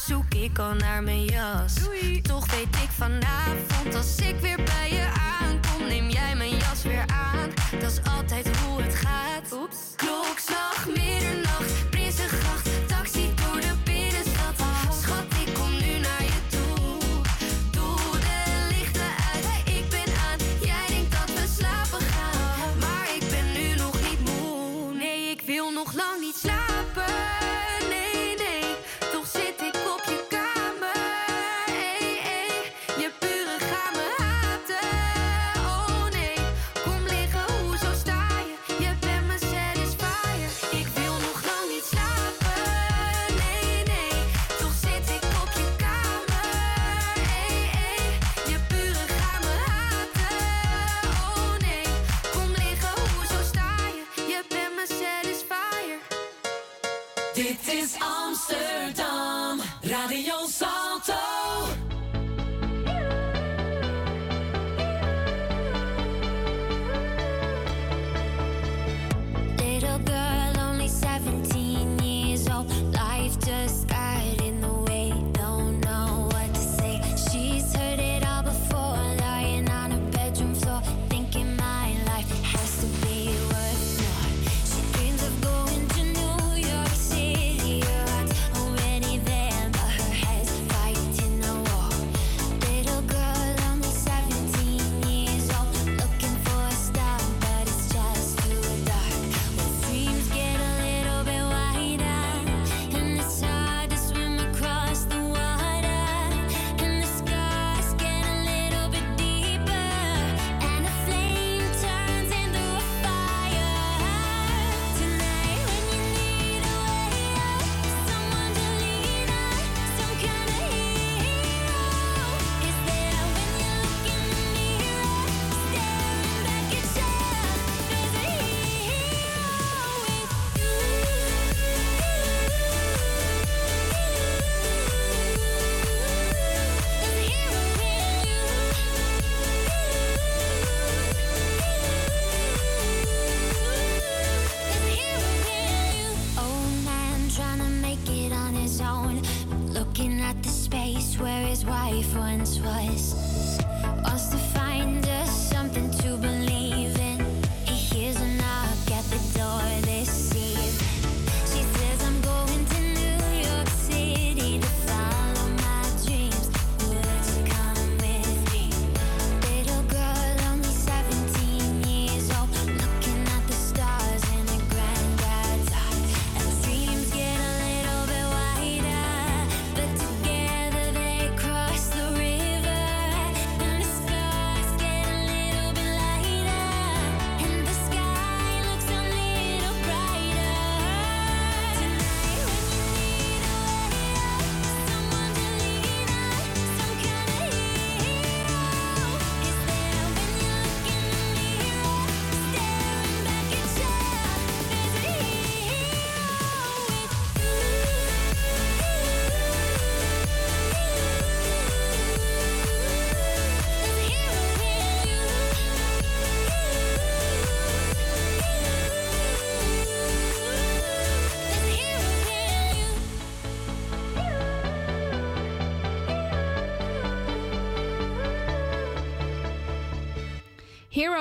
Zoek ik al naar mijn jas. Toch weet ik vanavond, als ik weer bij je aankom, neem jij mijn jas weer aan. Dat is altijd hoe het gaat. Oeps.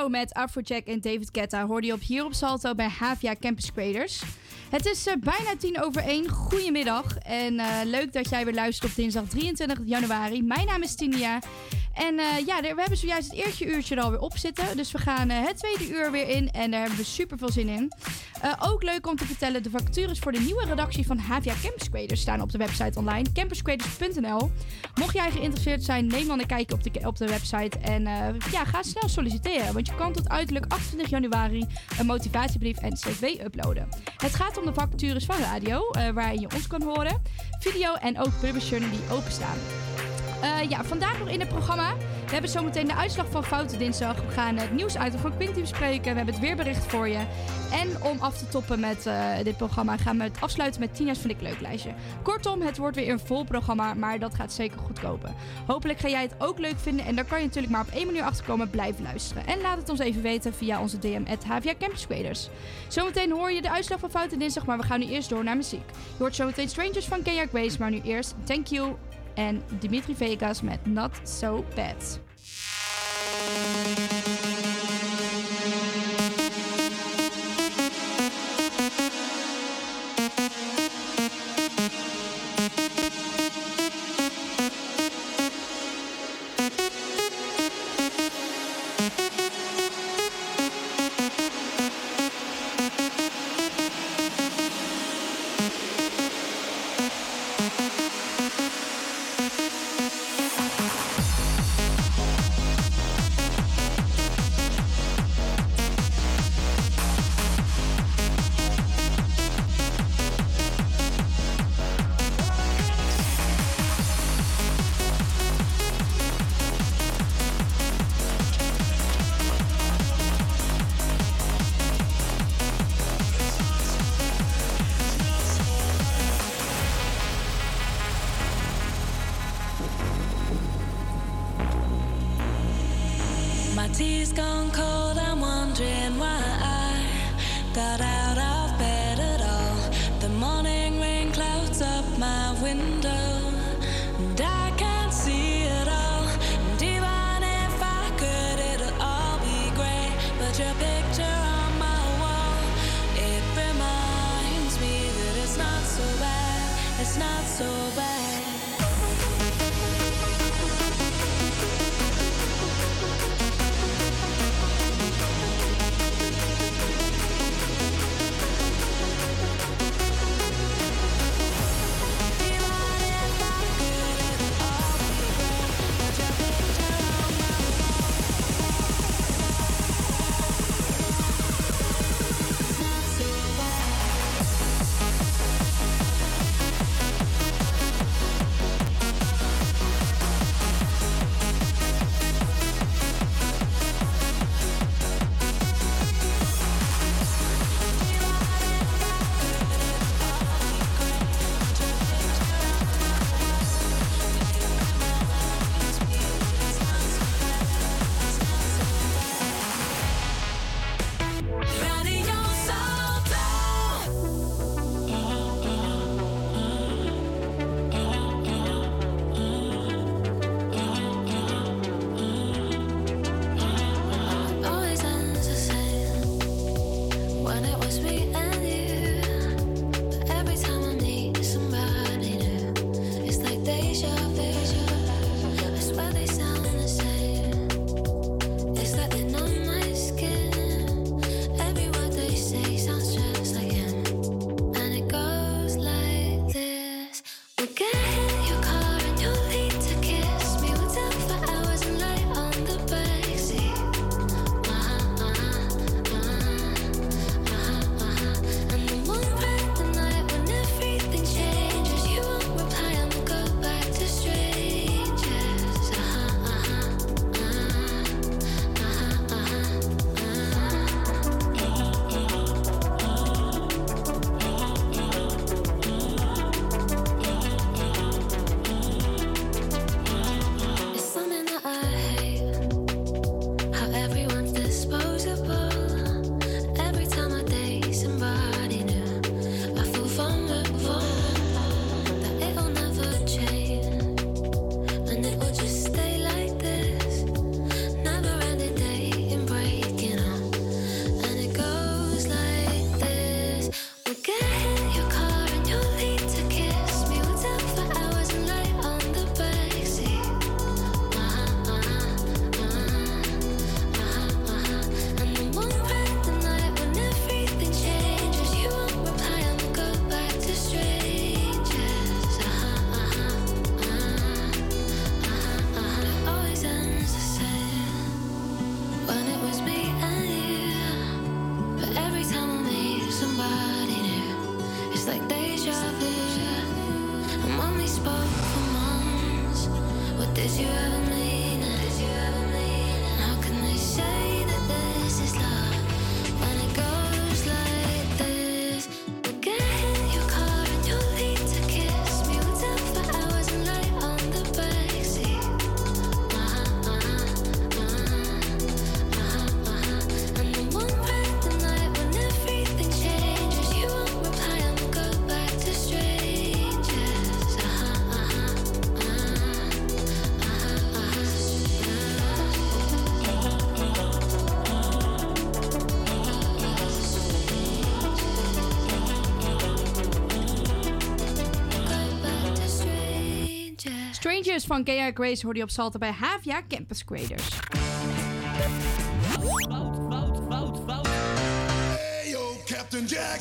Met Afrojack en David Guetta hoorde je op hier op Salto bij Havia Campus Creators. Het is eh, bijna tien over één. Goedemiddag. En eh, leuk dat jij weer luistert op dinsdag 23 januari. Mijn naam is Tinia. En eh, ja, we hebben zojuist het eerste uurtje er alweer op zitten. Dus we gaan eh, het tweede uur weer in. En daar hebben we super veel zin in. Eh, ook leuk om te vertellen, de vacatures voor de nieuwe redactie van Havia Campus Creators staan op de website online. campuscreators.nl Mocht jij geïnteresseerd zijn, neem dan een kijkje op de, op de website. En ja, ga snel solliciteren. Want je kan tot uiterlijk 28 januari een motivatiebrief en cv uploaden. Het gaat om de vacatures van radio, waarin je ons kan horen. Video en ook publisher die openstaan. Eh, ja, vandaag nog in het programma. We hebben zometeen de uitslag van Foute Dinsdag. We gaan het nieuwsitem van Quinty bespreken. We hebben het weerbericht voor je. En om af te toppen met eh, dit programma gaan we het afsluiten met Tina's Vind ik Leuk lijstje. Kortom, het wordt weer een vol programma, maar dat gaat zeker goed kopen. Hopelijk ga jij het ook leuk vinden en daar kan je natuurlijk maar op één manier achterkomen. Blijf luisteren. En laat het ons even weten via onze DM at HVA Campus. Zometeen hoor je de uitslag van Foute Dinsdag, maar we gaan nu eerst door naar muziek. Je hoort zometeen Strangers van Kenya Grace, maar nu eerst Thank You en Dimitri Vegas met Not So Bad. When it was me Strangers van Gaya Grace hoorde je op Salten bij Havia Campus Creators. Fout, fout, fout, fout. Hey yo, Captain Jack.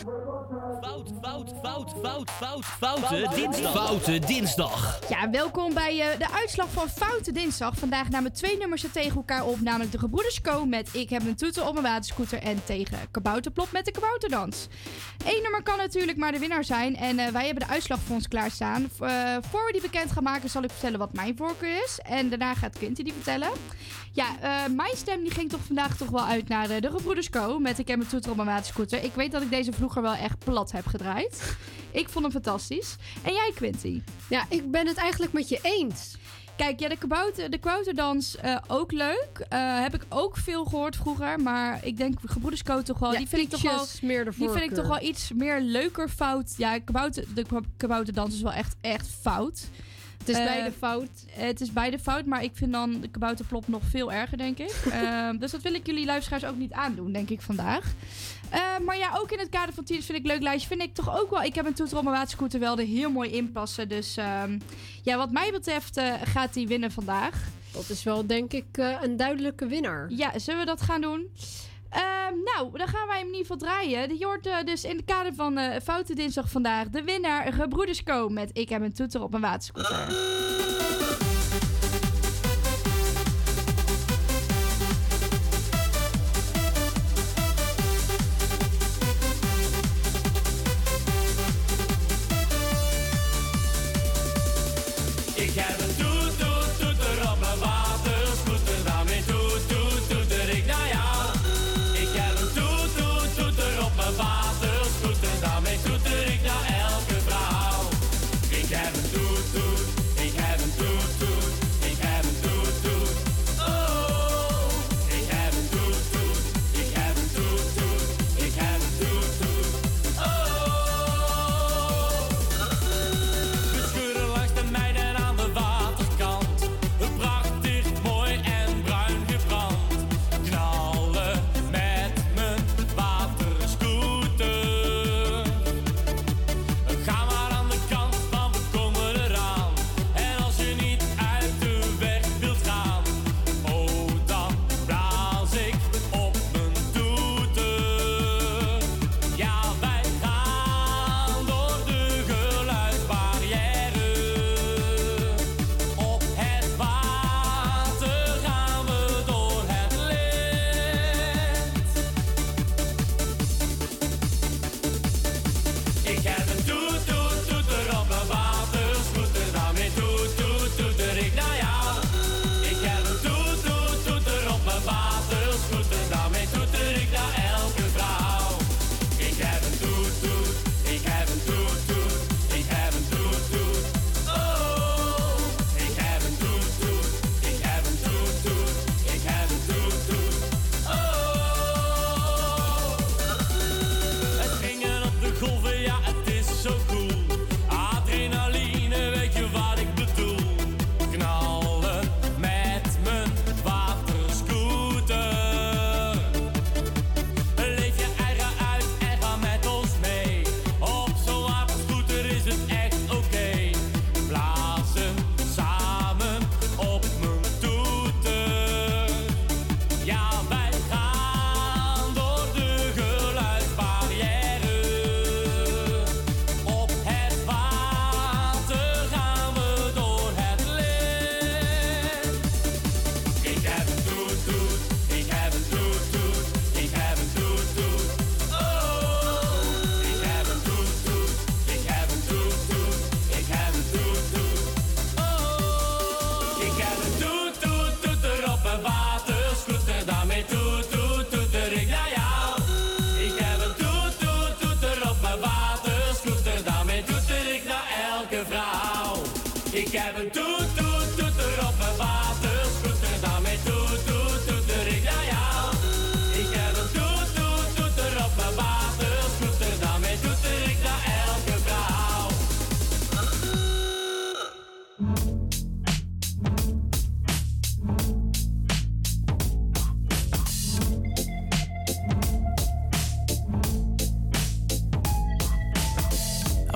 Fout, fout, fout, fout, fout, foute dinsdag. Foute dinsdag. Ja, welkom bij eh, de uitslag van Foute Dinsdag. Vandaag namen twee nummers er tegen elkaar op. Namelijk de Gebroeders Co met Ik heb een toeter op mijn waterscooter. En tegen Kabouterplop met de Kabouterdans. Eén nummer kan natuurlijk maar de winnaar zijn. En eh, wij hebben de uitslag voor ons klaarstaan. Eh, voor we die bekend gaan maken zal ik vertellen wat mijn voorkeur is. En daarna gaat Quinty die vertellen. Ja, eh, mijn stem die ging toch vandaag toch wel uit naar de Gebroeders Co. Met Ik heb een toeter op mijn waterscooter. Ik weet dat ik deze vroeger wel echt plat heb gedraaid. Ik vond hem fantastisch. En jij Quinty? Ja, ik ben het eigenlijk met je eens. Kijk, ja, de, kabouter, de kabouterdans eh, ook leuk. Eh, heb ik ook veel gehoord vroeger. Maar ik denk Gebroeders Code toch wel... Ja, die vind ik toch wel, meer de die vind ik toch wel iets meer leuker fout. Ja, kabouter, de kab- kabouterdans is wel echt, echt fout. Het is Eh, beide fout. Het is beide fout, maar ik vind dan de kabouterplop nog veel erger, denk ik. (laughs) Ehm, dus dat wil ik jullie luisteraars ook niet aandoen, denk ik vandaag. Eh, maar ja, ook in het kader van Tieners vind ik leuk lijstje. Vind ik toch ook wel. Ik heb een toeter op mijn waterscooter wel er heel mooi in passen. Dus ehm, ja, wat mij betreft eh, gaat die winnen vandaag. Dat is wel, denk ik, eh, een duidelijke winnaar. Ja, zullen we dat gaan doen? Ehm, nou, dan gaan wij hem in ieder geval draaien. Je hoort dus in het kader van eh Foute Dinsdag vandaag de winnaar Gebroeders Co. met Ik heb een toeter op mijn waterscooter.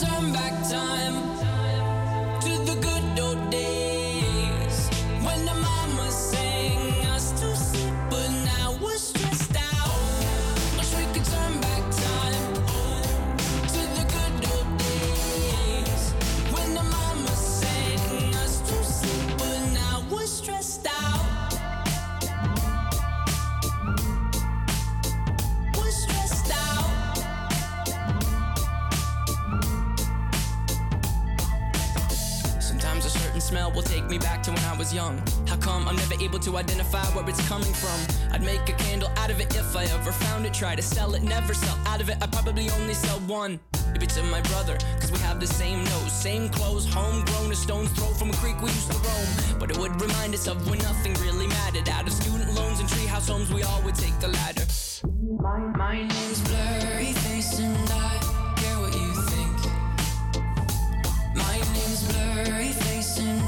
turn back time was young. How come I'm never able to identify where it's coming from? I'd make a candle out of it if I ever found it. Try to sell it, never sell out of it. I probably only sell one. Maybe to my brother, cause we have the same nose, same clothes, homegrown, a stone's throw from a creek we used to roam. But it would remind us of when nothing really mattered. Out of student loans and treehouse homes, we all would take the ladder. My, my name's Blurry Face and I care what you think. My name's Blurry Face and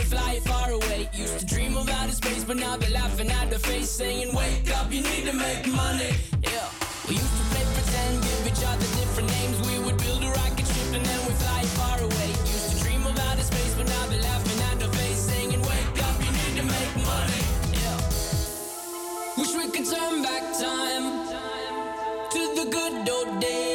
but now they're laughing at the face, saying, Wake up, you need to make money. Yeah. We used to play pretend, give each other different names. We would build a rocket ship and then we'd fly far away. Used to dream of outer space, but now they're laughing at the face, saying, Wake up, you need to make money. Yeah. Wish we could turn back time to the good old days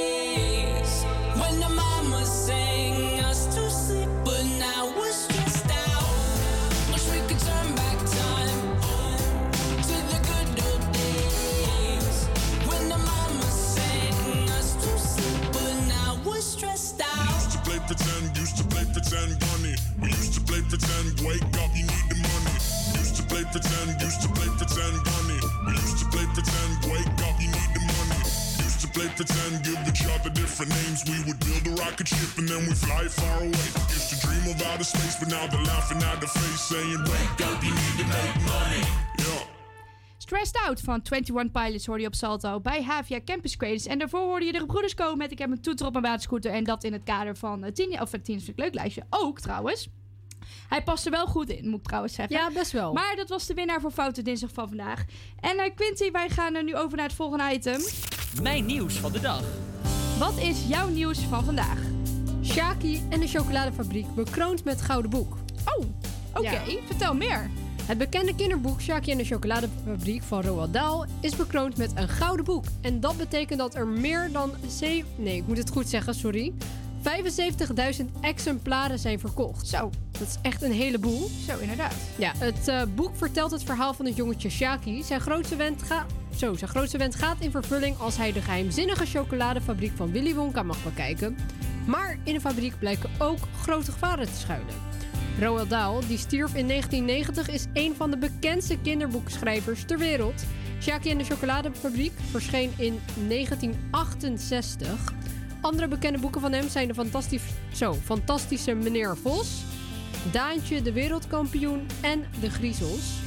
pretend, bunny. We used to play pretend, wake up, you need the money. Used to play pretend, used to play pretend, bunny. We used to play pretend, wake up, you need the money. Used to play pretend, give each other different names. We would build a rocket ship and then we fly far away. Used to dream of outer space, but now they're laughing at the face, saying, wake up, you need to make money. Stressed Out van 21 Pilots hoorde je op Salto bij Havia Campus Creators. En daarvoor hoorde je de gebroeders komen met Ik heb een toeter op mijn waterscooter. En dat in het kader van uh, tien, of uh, tien is een leuk lijstje. Ook trouwens. Hij past er wel goed in, moet ik trouwens zeggen. Ja, best wel. Maar dat was de winnaar voor Foute Dinsdag van vandaag. En uh, Quinty, wij gaan uh, nu over naar het volgende item. Mijn nieuws van de dag. Wat is jouw nieuws van vandaag? Shaki en de chocoladefabriek bekroond met Gouden Boek. Oh, oké. Vertel meer. Het bekende kinderboek Shaki en de chocoladefabriek van Roald Dahl is bekroond met een gouden boek. En dat betekent dat er meer dan... ze- Nee, ik moet het goed zeggen, sorry. 75.000 exemplaren zijn verkocht. Zo. Dat is echt een heleboel. Zo, inderdaad. Ja, het eh, boek vertelt het verhaal van het jongetje Shaki. Zijn grootste, wens ga- Zo, zijn grootste wens gaat in vervulling als hij de geheimzinnige chocoladefabriek van Willy Wonka mag bekijken. Maar in de fabriek blijken ook grote gevaren te schuilen. Roald Dahl, die stierf in 1990, is een van de bekendste kinderboekschrijvers ter wereld. Shaki en de chocoladefabriek verscheen in 1968. Andere bekende boeken van hem zijn de fantastische Meneer Vos, Daantje de wereldkampioen en De Griezels.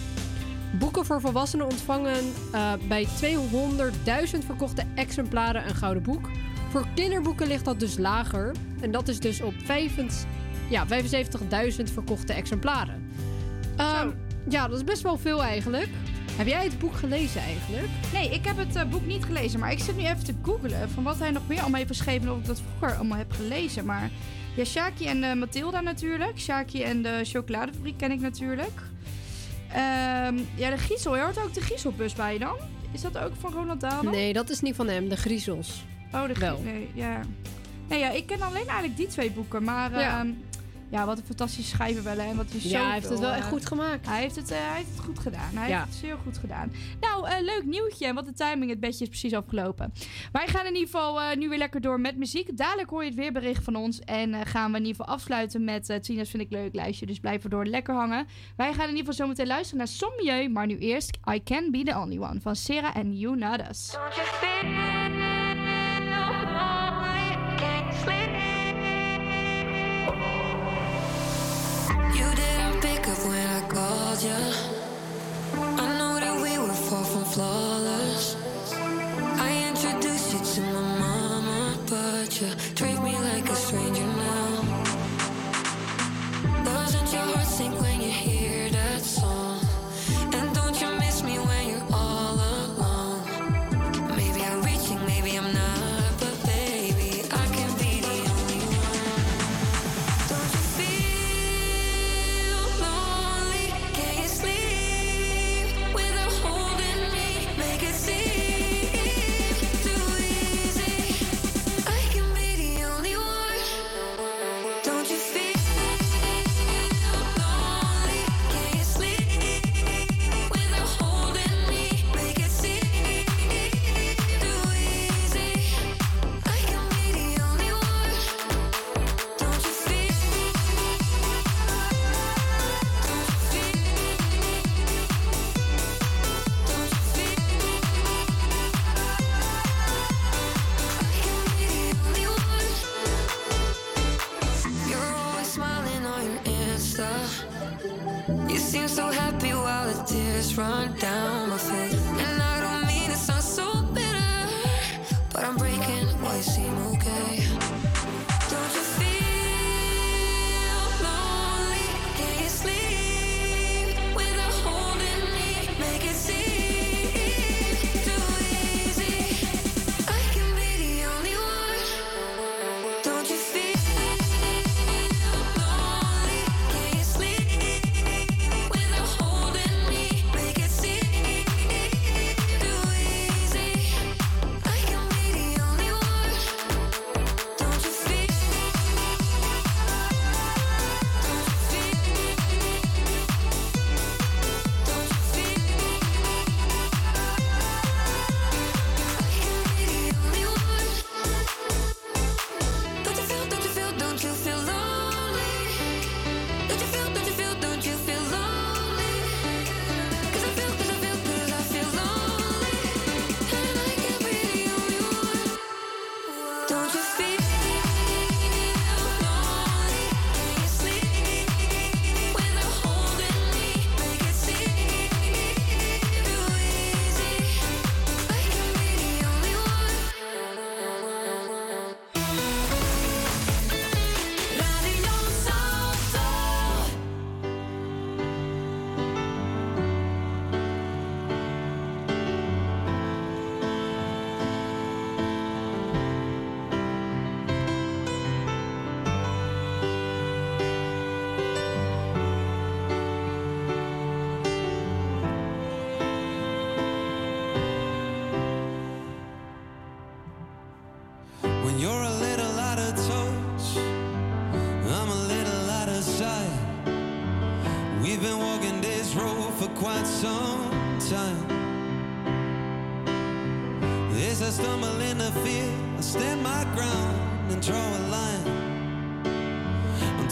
Boeken voor volwassenen ontvangen eh, bij 200.000 verkochte exemplaren een gouden boek. Voor kinderboeken ligt dat dus lager. En dat is dus op 75 ja, 75.000 verkochte exemplaren. Ehm, ja, dat is best wel veel eigenlijk. Heb jij het boek gelezen eigenlijk? Nee, ik heb het eh, boek niet gelezen. Maar ik zit nu even te googlen van wat hij nog meer allemaal heeft geschreven. En of ik dat vroeger allemaal heb gelezen. Maar ja, Shaki en uh, Mathilda natuurlijk. Shaki en de chocoladefabriek ken ik natuurlijk. Ehm, ja, de Giesel. Hoort ook de Gieselbus bij dan? Is dat ook van Ronald Dahl? Nee, dat is niet van hem. De Griezels. Oh, de. Gie- Nee, ja. Nee, ja, ik ken alleen eigenlijk die twee boeken. Maar Ja. ja, ja wat een fantastische schrijver wel. hè, En wat hij Ja, hij heeft het wel echt eh, goed gemaakt. Hij heeft het, eh, hij heeft het goed gedaan. Hij Ja. heeft het zeer goed gedaan. Nou, eh, leuk nieuwtje. En wat de timing, het bedje is precies afgelopen. Wij gaan in ieder geval eh, nu weer lekker door met muziek. Dadelijk hoor je het weerbericht van ons. En eh, gaan we in ieder geval afsluiten met uh, Tina's Vind ik Leuk lijstje. Dus blijf erdoor lekker hangen. Wij gaan in ieder geval zometeen luisteren naar Sommieu. Maar nu eerst I Can Be The Only One van Sarah en You Not Us. Called. I know that we were far from flawless. I introduced you to my mama, but you treat me like a stranger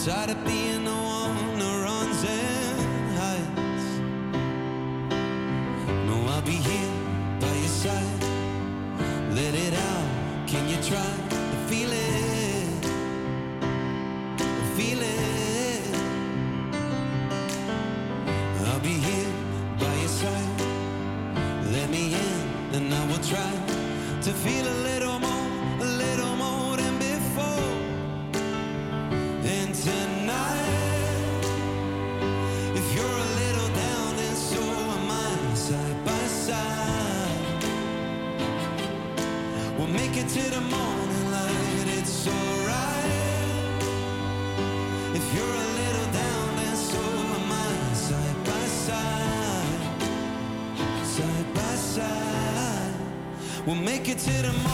I'm tired of being the Make it to the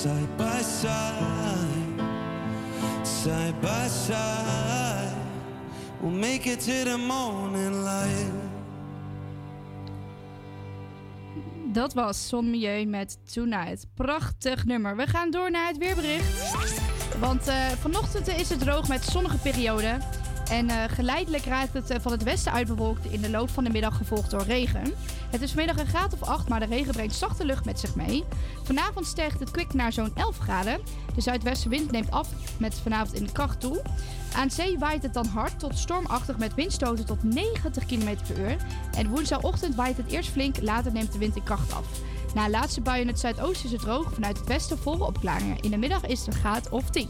Side by side, side by side. We'll make it to the morning light. Dat was Son Milieu met Tonight. Prachtig nummer. We gaan door naar het weerbericht. Want eh, vanochtend is het droog met zonnige perioden. En eh, geleidelijk raakt het eh, van het westen uitbewolkt in de loop van de middag gevolgd door regen. Het is vanmiddag een graad of 8, maar de regen brengt zachte lucht met zich mee. Vanavond stijgt het kwik naar zo'n 11 graden. De zuidwestenwind neemt af met vanavond in de kracht toe. Aan zee waait het dan hard tot stormachtig met windstoten tot 90 km per uur. En woensdagochtend waait het eerst flink, later neemt de wind in kracht af. Na laatste bui in het zuidoosten is het droog, vanuit het westen volle opklaringen. In de middag is het een graad of 10.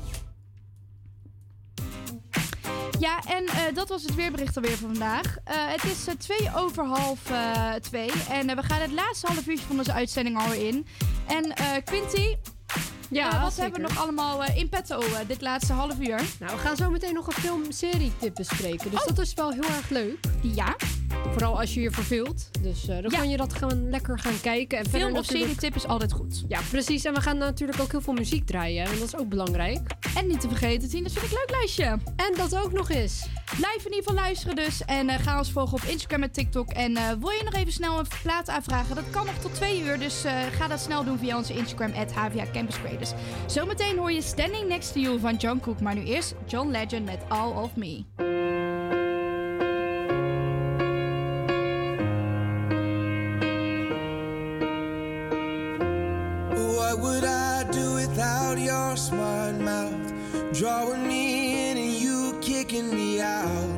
Ja, en eh, dat was het weerbericht alweer van vandaag. Eh, het is eh, twee over half twee. En we gaan het laatste half uurtje van onze uitzending alweer in. En Quinty, Ja, eh, wat zeker. hebben we nog allemaal eh, in petto eh, dit laatste half uur? Nou, we gaan zo meteen nog een film-serie-tip bespreken. Dus dat is wel heel erg leuk. Ja. Vooral als je je verveelt. Dus dan Ja. kan je dat gewoon lekker gaan kijken. En Film of natuurlijk- serietip is altijd goed. Ja, precies. En we gaan natuurlijk ook heel veel muziek draaien. En dat is ook belangrijk. En niet te vergeten, Tien, dat vind ik een leuk lijstje. En dat ook nog eens. Blijf in ieder geval luisteren dus. En ga ons volgen op Instagram en TikTok. En wil je nog even snel een plaat aanvragen? Dat kan nog tot twee uur. Dus ga dat snel doen via onze Instagram, at HVA Campus Creators. Zometeen hoor je Standing Next to You van John Cook. Maar nu eerst John Legend met All of Me. What would I do without your smart mouth? Drawing me in and you kicking me out.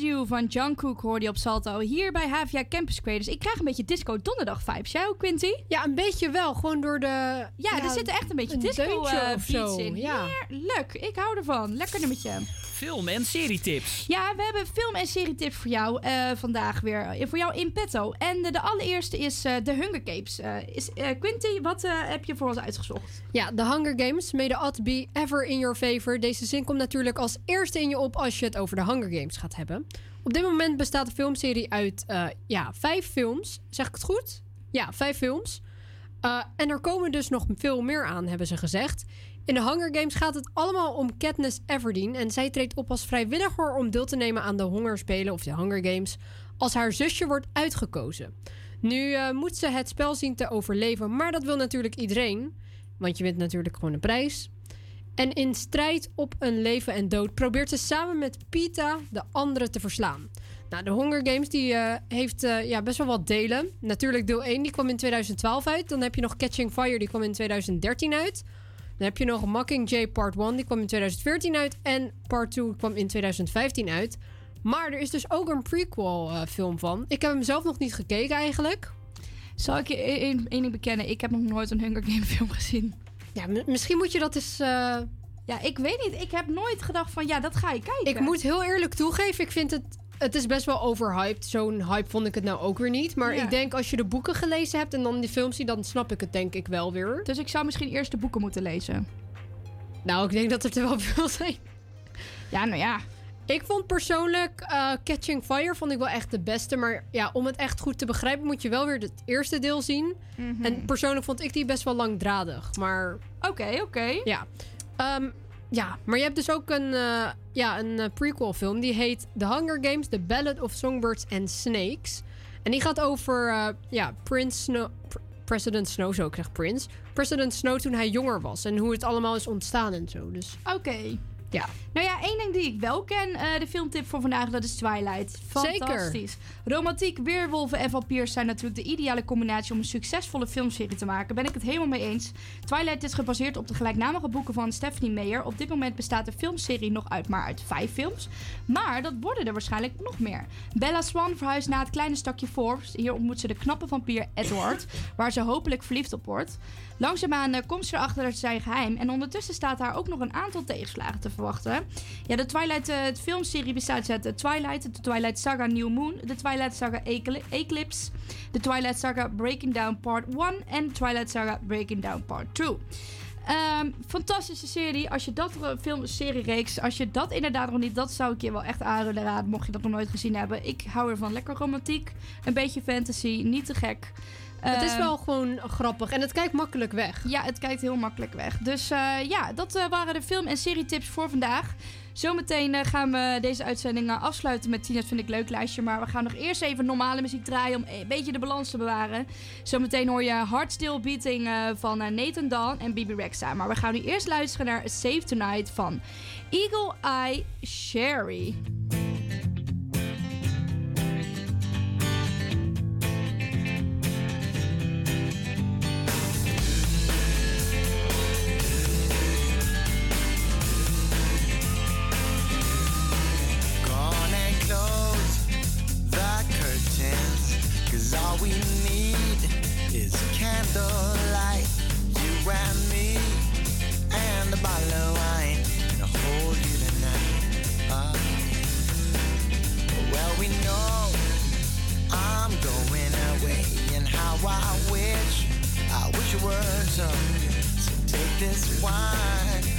You van Jungkook hoorde je op Salto. Hier bij HVA Campus Creators. Ik krijg een beetje disco donderdag vibes. Jij ook, Quinty? Ja, een beetje wel. Gewoon door de... Ja, er zit echt een beetje disco uh, in. Heerlijk. Ik hou ervan. Lekker nummertje film- en serietips. Ja, we hebben film- en serietips voor jou eh, vandaag weer. Eh, voor jou in petto. En eh, de, allereerste is de Hunger Games. Is, Quinty, wat heb je voor ons uitgezocht? Ja, The Hunger Games. May the be ever in your favor. Deze zin komt natuurlijk als eerste in je op als je het over de Hunger Games gaat hebben. Op dit moment bestaat de filmserie uit ja, vijf films. Zeg ik het goed? Ja, vijf films. en er komen dus nog veel meer aan, hebben ze gezegd. In de Hunger Games gaat het allemaal om Katniss Everdeen. En zij treedt op als vrijwilliger om deel te nemen aan de Hongerspelen of de Hunger Games. Als haar zusje wordt uitgekozen. Nu eh, moet ze het spel zien te overleven. Maar dat wil natuurlijk iedereen. Want je wint natuurlijk gewoon een prijs. En in strijd op een leven en dood probeert ze samen met Pita de anderen te verslaan. Nou, de Hunger Games die, eh, heeft eh, ja, best wel wat delen. Natuurlijk deel 1, die kwam in 2012 uit. Dan heb je nog Catching Fire, die kwam in 2013 uit. Dan heb je nog Mockingjay Part 1, die kwam in 2014 uit. En Part 2 kwam in 2015 uit. Maar er is dus ook een prequel eh, film van. Ik heb hem zelf nog niet gekeken eigenlijk. Zal ik je e- één één ding bekennen? Ik heb nog nooit een Hunger Game film gezien. Ja, misschien moet je dat eens... eh, Ja, ik weet niet. Ik heb nooit gedacht van, ja, dat ga je kijken. Ik moet heel eerlijk toegeven, ik vind het... Het is best wel overhyped. Zo'n hype vond ik het nou ook weer niet. Maar Ja. ik denk als je de boeken gelezen hebt en dan die films ziet, dan snap ik het denk ik wel weer. Dus ik zou misschien eerst de boeken moeten lezen. Nou, ik denk dat er te wel (laughs) veel zijn. Ja, nou ja. Ik vond persoonlijk eh, Catching Fire vond ik wel echt de beste. Maar ja, om het echt goed te begrijpen moet je wel weer het eerste deel zien. Mhm. En persoonlijk vond ik die best wel langdradig. Maar Oké, oké. ja. Ehm, ja, maar je hebt dus ook een, eh, ja, een eh, prequel film. Die heet The Hunger Games, The Ballad of Songbirds and Snakes. En die gaat over eh, ja, Prince Snow... Pr- President Snow, zo ik zeg Prince. President Snow toen hij jonger was. En hoe het allemaal is ontstaan en zo. Dus Oké. Ja. Nou ja, één ding die ik wel ken, eh, de filmtip voor vandaag, dat is Twilight. Zeker. Fantastisch. Romantiek, weerwolven en vampiers zijn natuurlijk de ideale combinatie om een succesvolle filmserie te maken. Ben ik het helemaal mee eens. Twilight is gebaseerd op de gelijknamige boeken van Stephanie Meyer. Op dit moment bestaat de filmserie nog uit maar uit vijf films. Maar dat worden er waarschijnlijk nog meer. Bella Swan verhuist naar het kleine stakje Forbes. Hier ontmoet ze de knappe vampier Edward, waar ze hopelijk verliefd op wordt. Langzaamaan eh, komt ze erachter zijn geheim. En ondertussen staat haar ook nog een aantal tegenslagen te verwachten. Ja, de Twilight eh, het filmserie bestaat uit de Twilight, de Twilight Saga New Moon, de Twilight Saga Ecl- Eclipse, de Twilight Saga Breaking Down Part 1 en Twilight Saga Breaking Down Part 2. Ehm, fantastische serie. Als je dat eh, film, serie reeks, als je dat inderdaad nog niet, dat zou ik je wel echt aanraden. Mocht je dat nog nooit gezien hebben. Ik hou ervan. Lekker romantiek, een beetje fantasy, niet te gek. Het is Ehm, wel gewoon grappig. En het kijkt makkelijk weg. ja, het kijkt heel makkelijk weg. Dus eh, ja, dat eh, waren de film- en serietips voor vandaag. Zometeen eh, gaan we deze uitzending afsluiten met Tina's Vind ik Leuk lijstje. Maar we gaan nog eerst even normale muziek draaien om een beetje de balans te bewaren. Zometeen hoor je Hard Still Beating van Nathan Dawn en Bibi Rexa. Maar we gaan nu eerst luisteren naar Save Tonight van Eagle Eye Sherry. How I wish, I wish it were so. So take this wine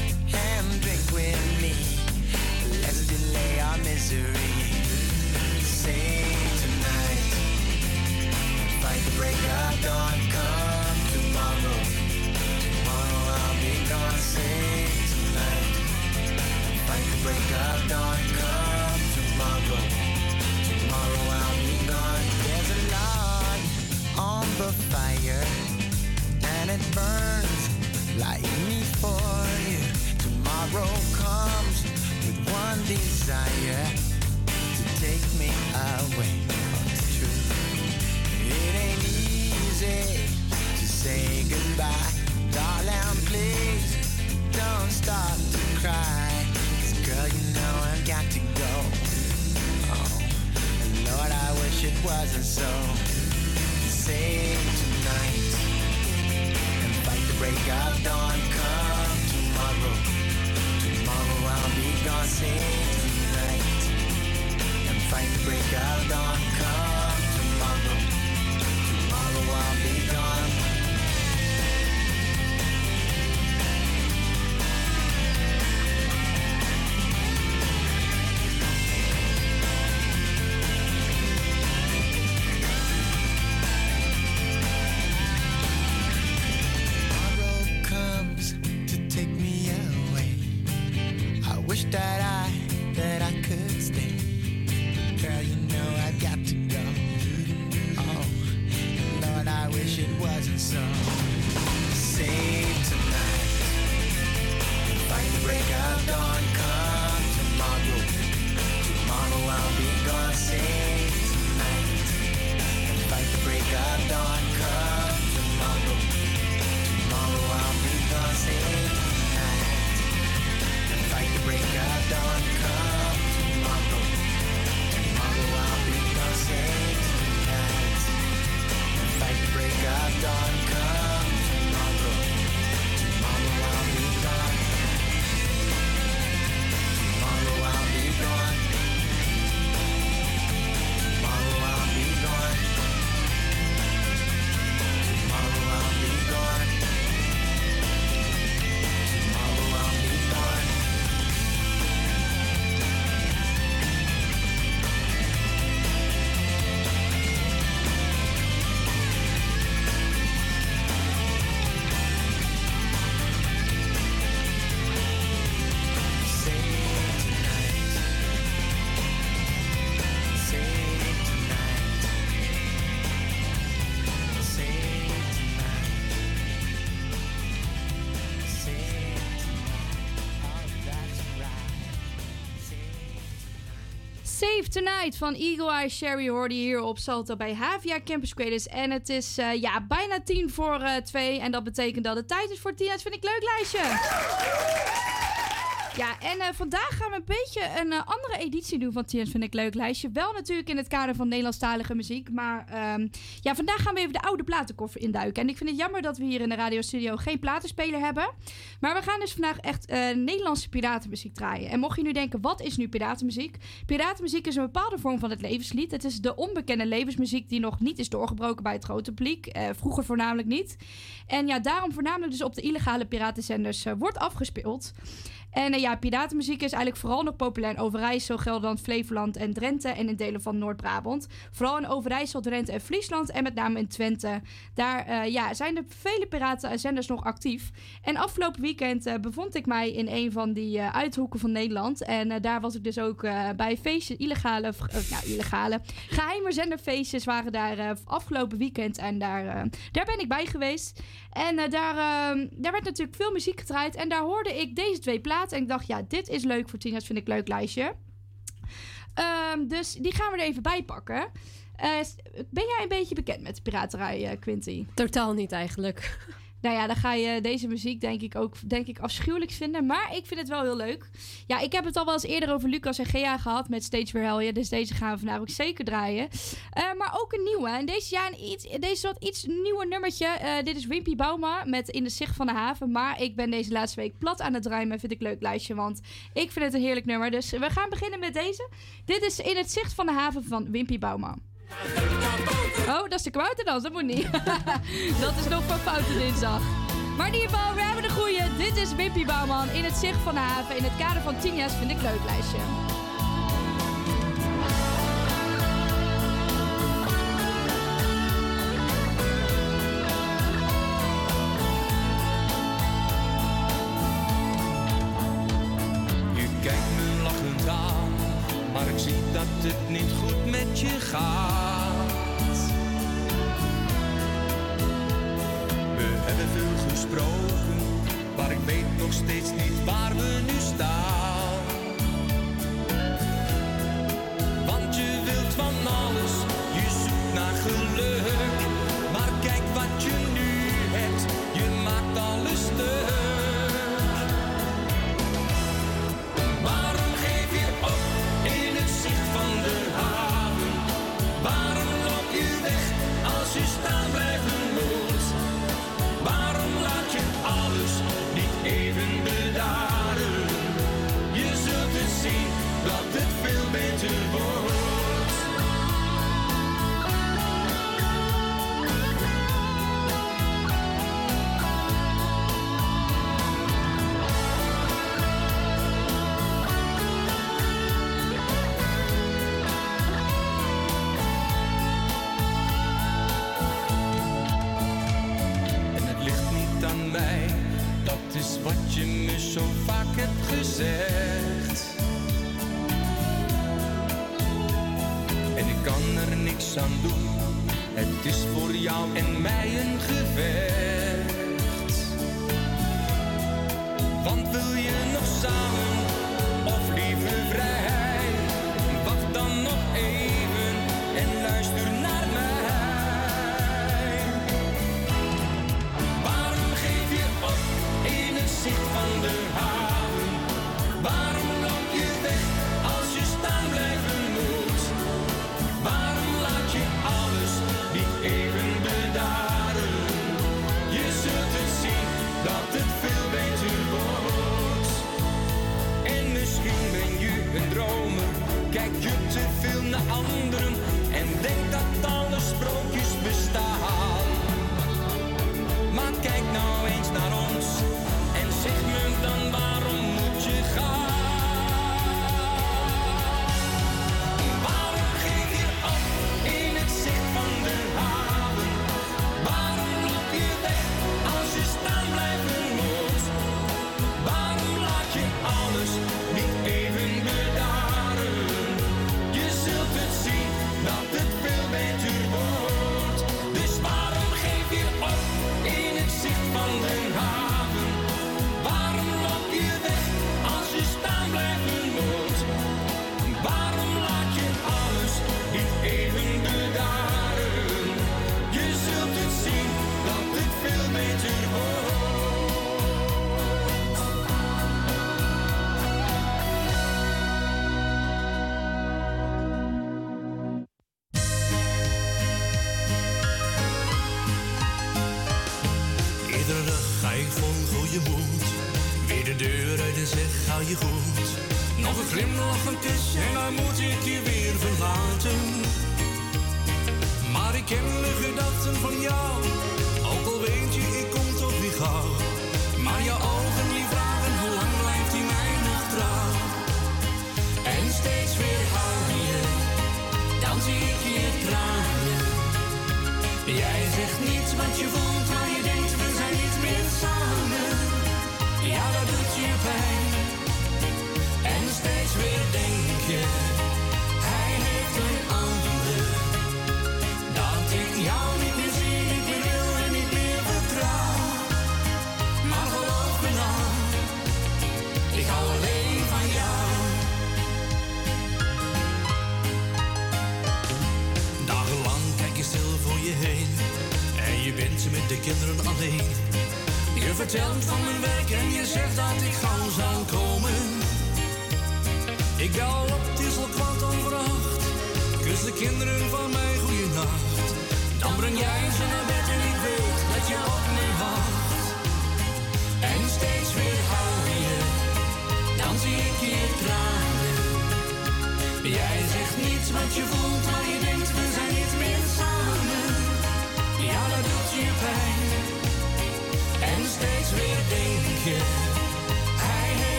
Tonight van Eagle Eye Sherry hoorde je hier op Salto bij Havia Campus Creators. En het is eh, ja, bijna tien voor eh, twee. En dat betekent dat het tijd is voor Tina's Vind ik Leuk lijstje. Ja, en eh, vandaag we een eh, andere editie doen van Tina's Vind ik Leuk lijstje. Wel natuurlijk in het kader van Nederlandstalige muziek. Maar ehm, ja, vandaag gaan we even de oude platenkoffer induiken. En ik vind het jammer dat we hier in de radiostudio geen platenspeler hebben. Maar we gaan dus vandaag echt eh, Nederlandse piratenmuziek draaien. En mocht je nu denken, wat is nu piratenmuziek? Piratenmuziek is een bepaalde vorm van het levenslied. Het is de onbekende levensmuziek die nog niet is doorgebroken bij het grote publiek. Eh, vroeger voornamelijk niet. En ja, daarom voornamelijk dus op de illegale piratenzenders wordt afgespeeld. En eh, ja, piratenmuziek is eigenlijk vooral nog populair in Overijssel, Gelderland, Flevoland en Drenthe en in delen van Noord-Brabant. Vooral in Overijssel, Drenthe en Friesland en met name in Twente. Daar eh, ja, zijn er vele piratenzenders nog actief. En afgelopen weekend eh, bevond ik mij in een van die uithoeken van Nederland. En daar was ik dus ook bij feestjes, illegale, nou illegale, geheime zenderfeestjes waren daar afgelopen weekend. En daar, daar ben ik bij geweest. En daar, eh, daar werd natuurlijk veel muziek gedraaid. En daar hoorde ik deze twee platen. En ik dacht, ja, dit is leuk voor Tina's, vind ik leuk lijstje. Ehm, dus die gaan we er even bij pakken. Eh, ben jij een beetje bekend met piraterij, eh, Quinty? Totaal niet eigenlijk. Nou ja, dan ga je deze muziek denk ik ook denk ik afschuwelijk vinden. Maar ik vind het wel heel leuk. Ja, ik heb het al wel eens eerder over Lucas en Gea gehad met Stage Verhelje. Dus deze gaan we vandaag ook zeker draaien. Eh, maar ook een nieuwe. En deze, ja, een iets, deze wat iets nieuwer nummertje. Eh, dit is Wimpy Bauma met In de Zicht van de Haven. Maar ik ben deze laatste week plat aan het draaien. Maar vind ik leuk lijstje. Want ik vind het een heerlijk nummer. Dus we gaan beginnen met deze. Dit is In het Zicht van de Haven van Wimpy Bauma. Oh, dat is de kwauterdans. Dat moet niet. (laughs) dat is nog van Foute Dinsdag. Maar in ieder geval, we hebben de goeie. Dit is Wimpy Bouwman in het zicht van de haven. In het kader van Tinia's vind ik leuk lijstje.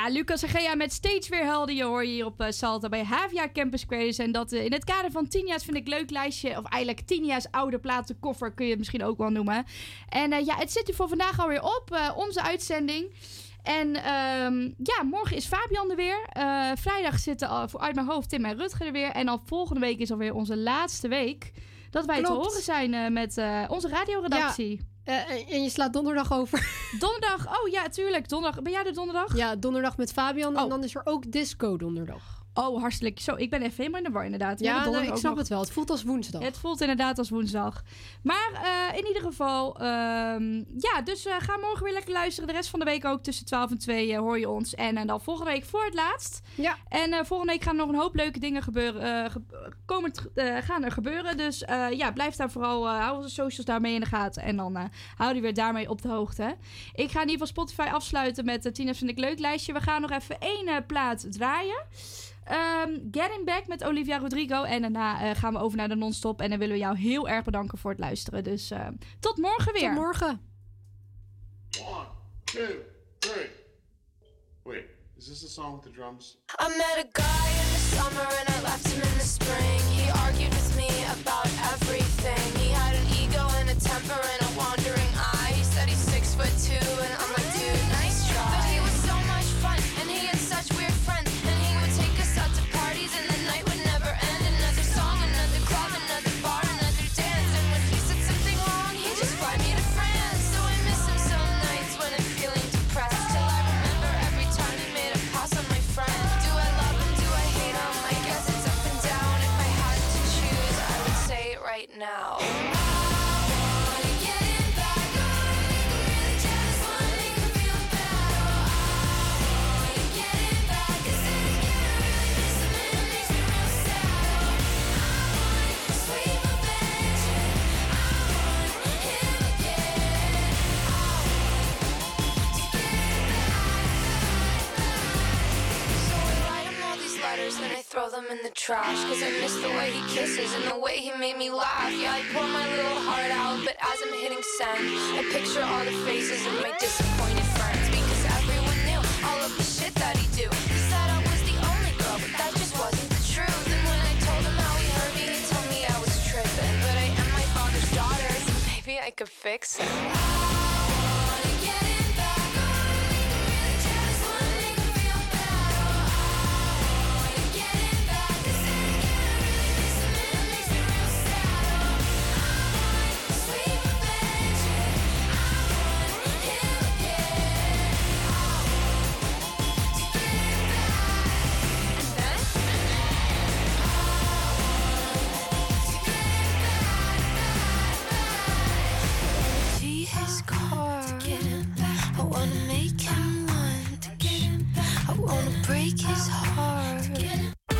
Ja, Lucas en Gea met steeds weer helden. Je hoor je hier op eh, Salta bij Havia Campus Creators. En dat eh, in het kader van Tinia's vind ik leuk lijstje. Of eigenlijk Tinia's oude platenkoffer kun je het misschien ook wel noemen. En eh, ja, het zit er voor vandaag alweer op. onze uitzending. En ehm, ja, morgen is Fabian er weer. Vrijdag zitten al, voor uit mijn hoofd Tim en Rutger er weer. En al volgende week is alweer onze laatste week. Dat wij te horen zijn met onze radioredactie. Eh, en je slaat donderdag over. (laughs) Donderdag, oh ja, tuurlijk. Donderdag. Ben jij er donderdag? Ja, donderdag met Fabian. En dan is er ook disco donderdag. Oh, hartstikke zo. Ik ben even helemaal in de war inderdaad. Ja, nou, ik snap nog- het wel. Het voelt als woensdag. Het voelt inderdaad als woensdag. Maar eh, in ieder geval, ehm, ja, dus eh, ga morgen weer lekker luisteren. De rest van de week ook tussen 12 en 2 eh, hoor je ons. En, dan volgende week voor het laatst. Ja. En volgende week gaan er nog een hoop leuke dingen gebeuren, ge- gaan er gebeuren. Dus ja, blijf daar vooral, hou onze socials daarmee in de gaten. En dan hou je weer daarmee op de hoogte. Ik ga in ieder geval Spotify afsluiten met de Tina's vind ik leuk lijstje. We gaan nog even één plaat draaien. Ehm, Getting Back met Olivia Rodrigo. En daarna eh, gaan we over naar de non-stop. En dan willen we jou heel erg bedanken voor het luisteren. Dus eh, tot morgen weer. Tot morgen. One, two, three. Wait, is this the song with the drums? I met a guy in the summer and I left him in the spring. He argued with me about everything. He had an ego and a temper and them in the trash. Cause I miss the way he kisses and the way he made me laugh. Yeah, I pour my little heart out, but as I'm hitting send, I picture all the faces of my disappointed friends. Because everyone knew all of the shit that he do. He said I was the only girl, but that just wasn't the truth. And when I told him how he hurt me, he told me I was tripping. But I am my father's daughter, so maybe I could fix it.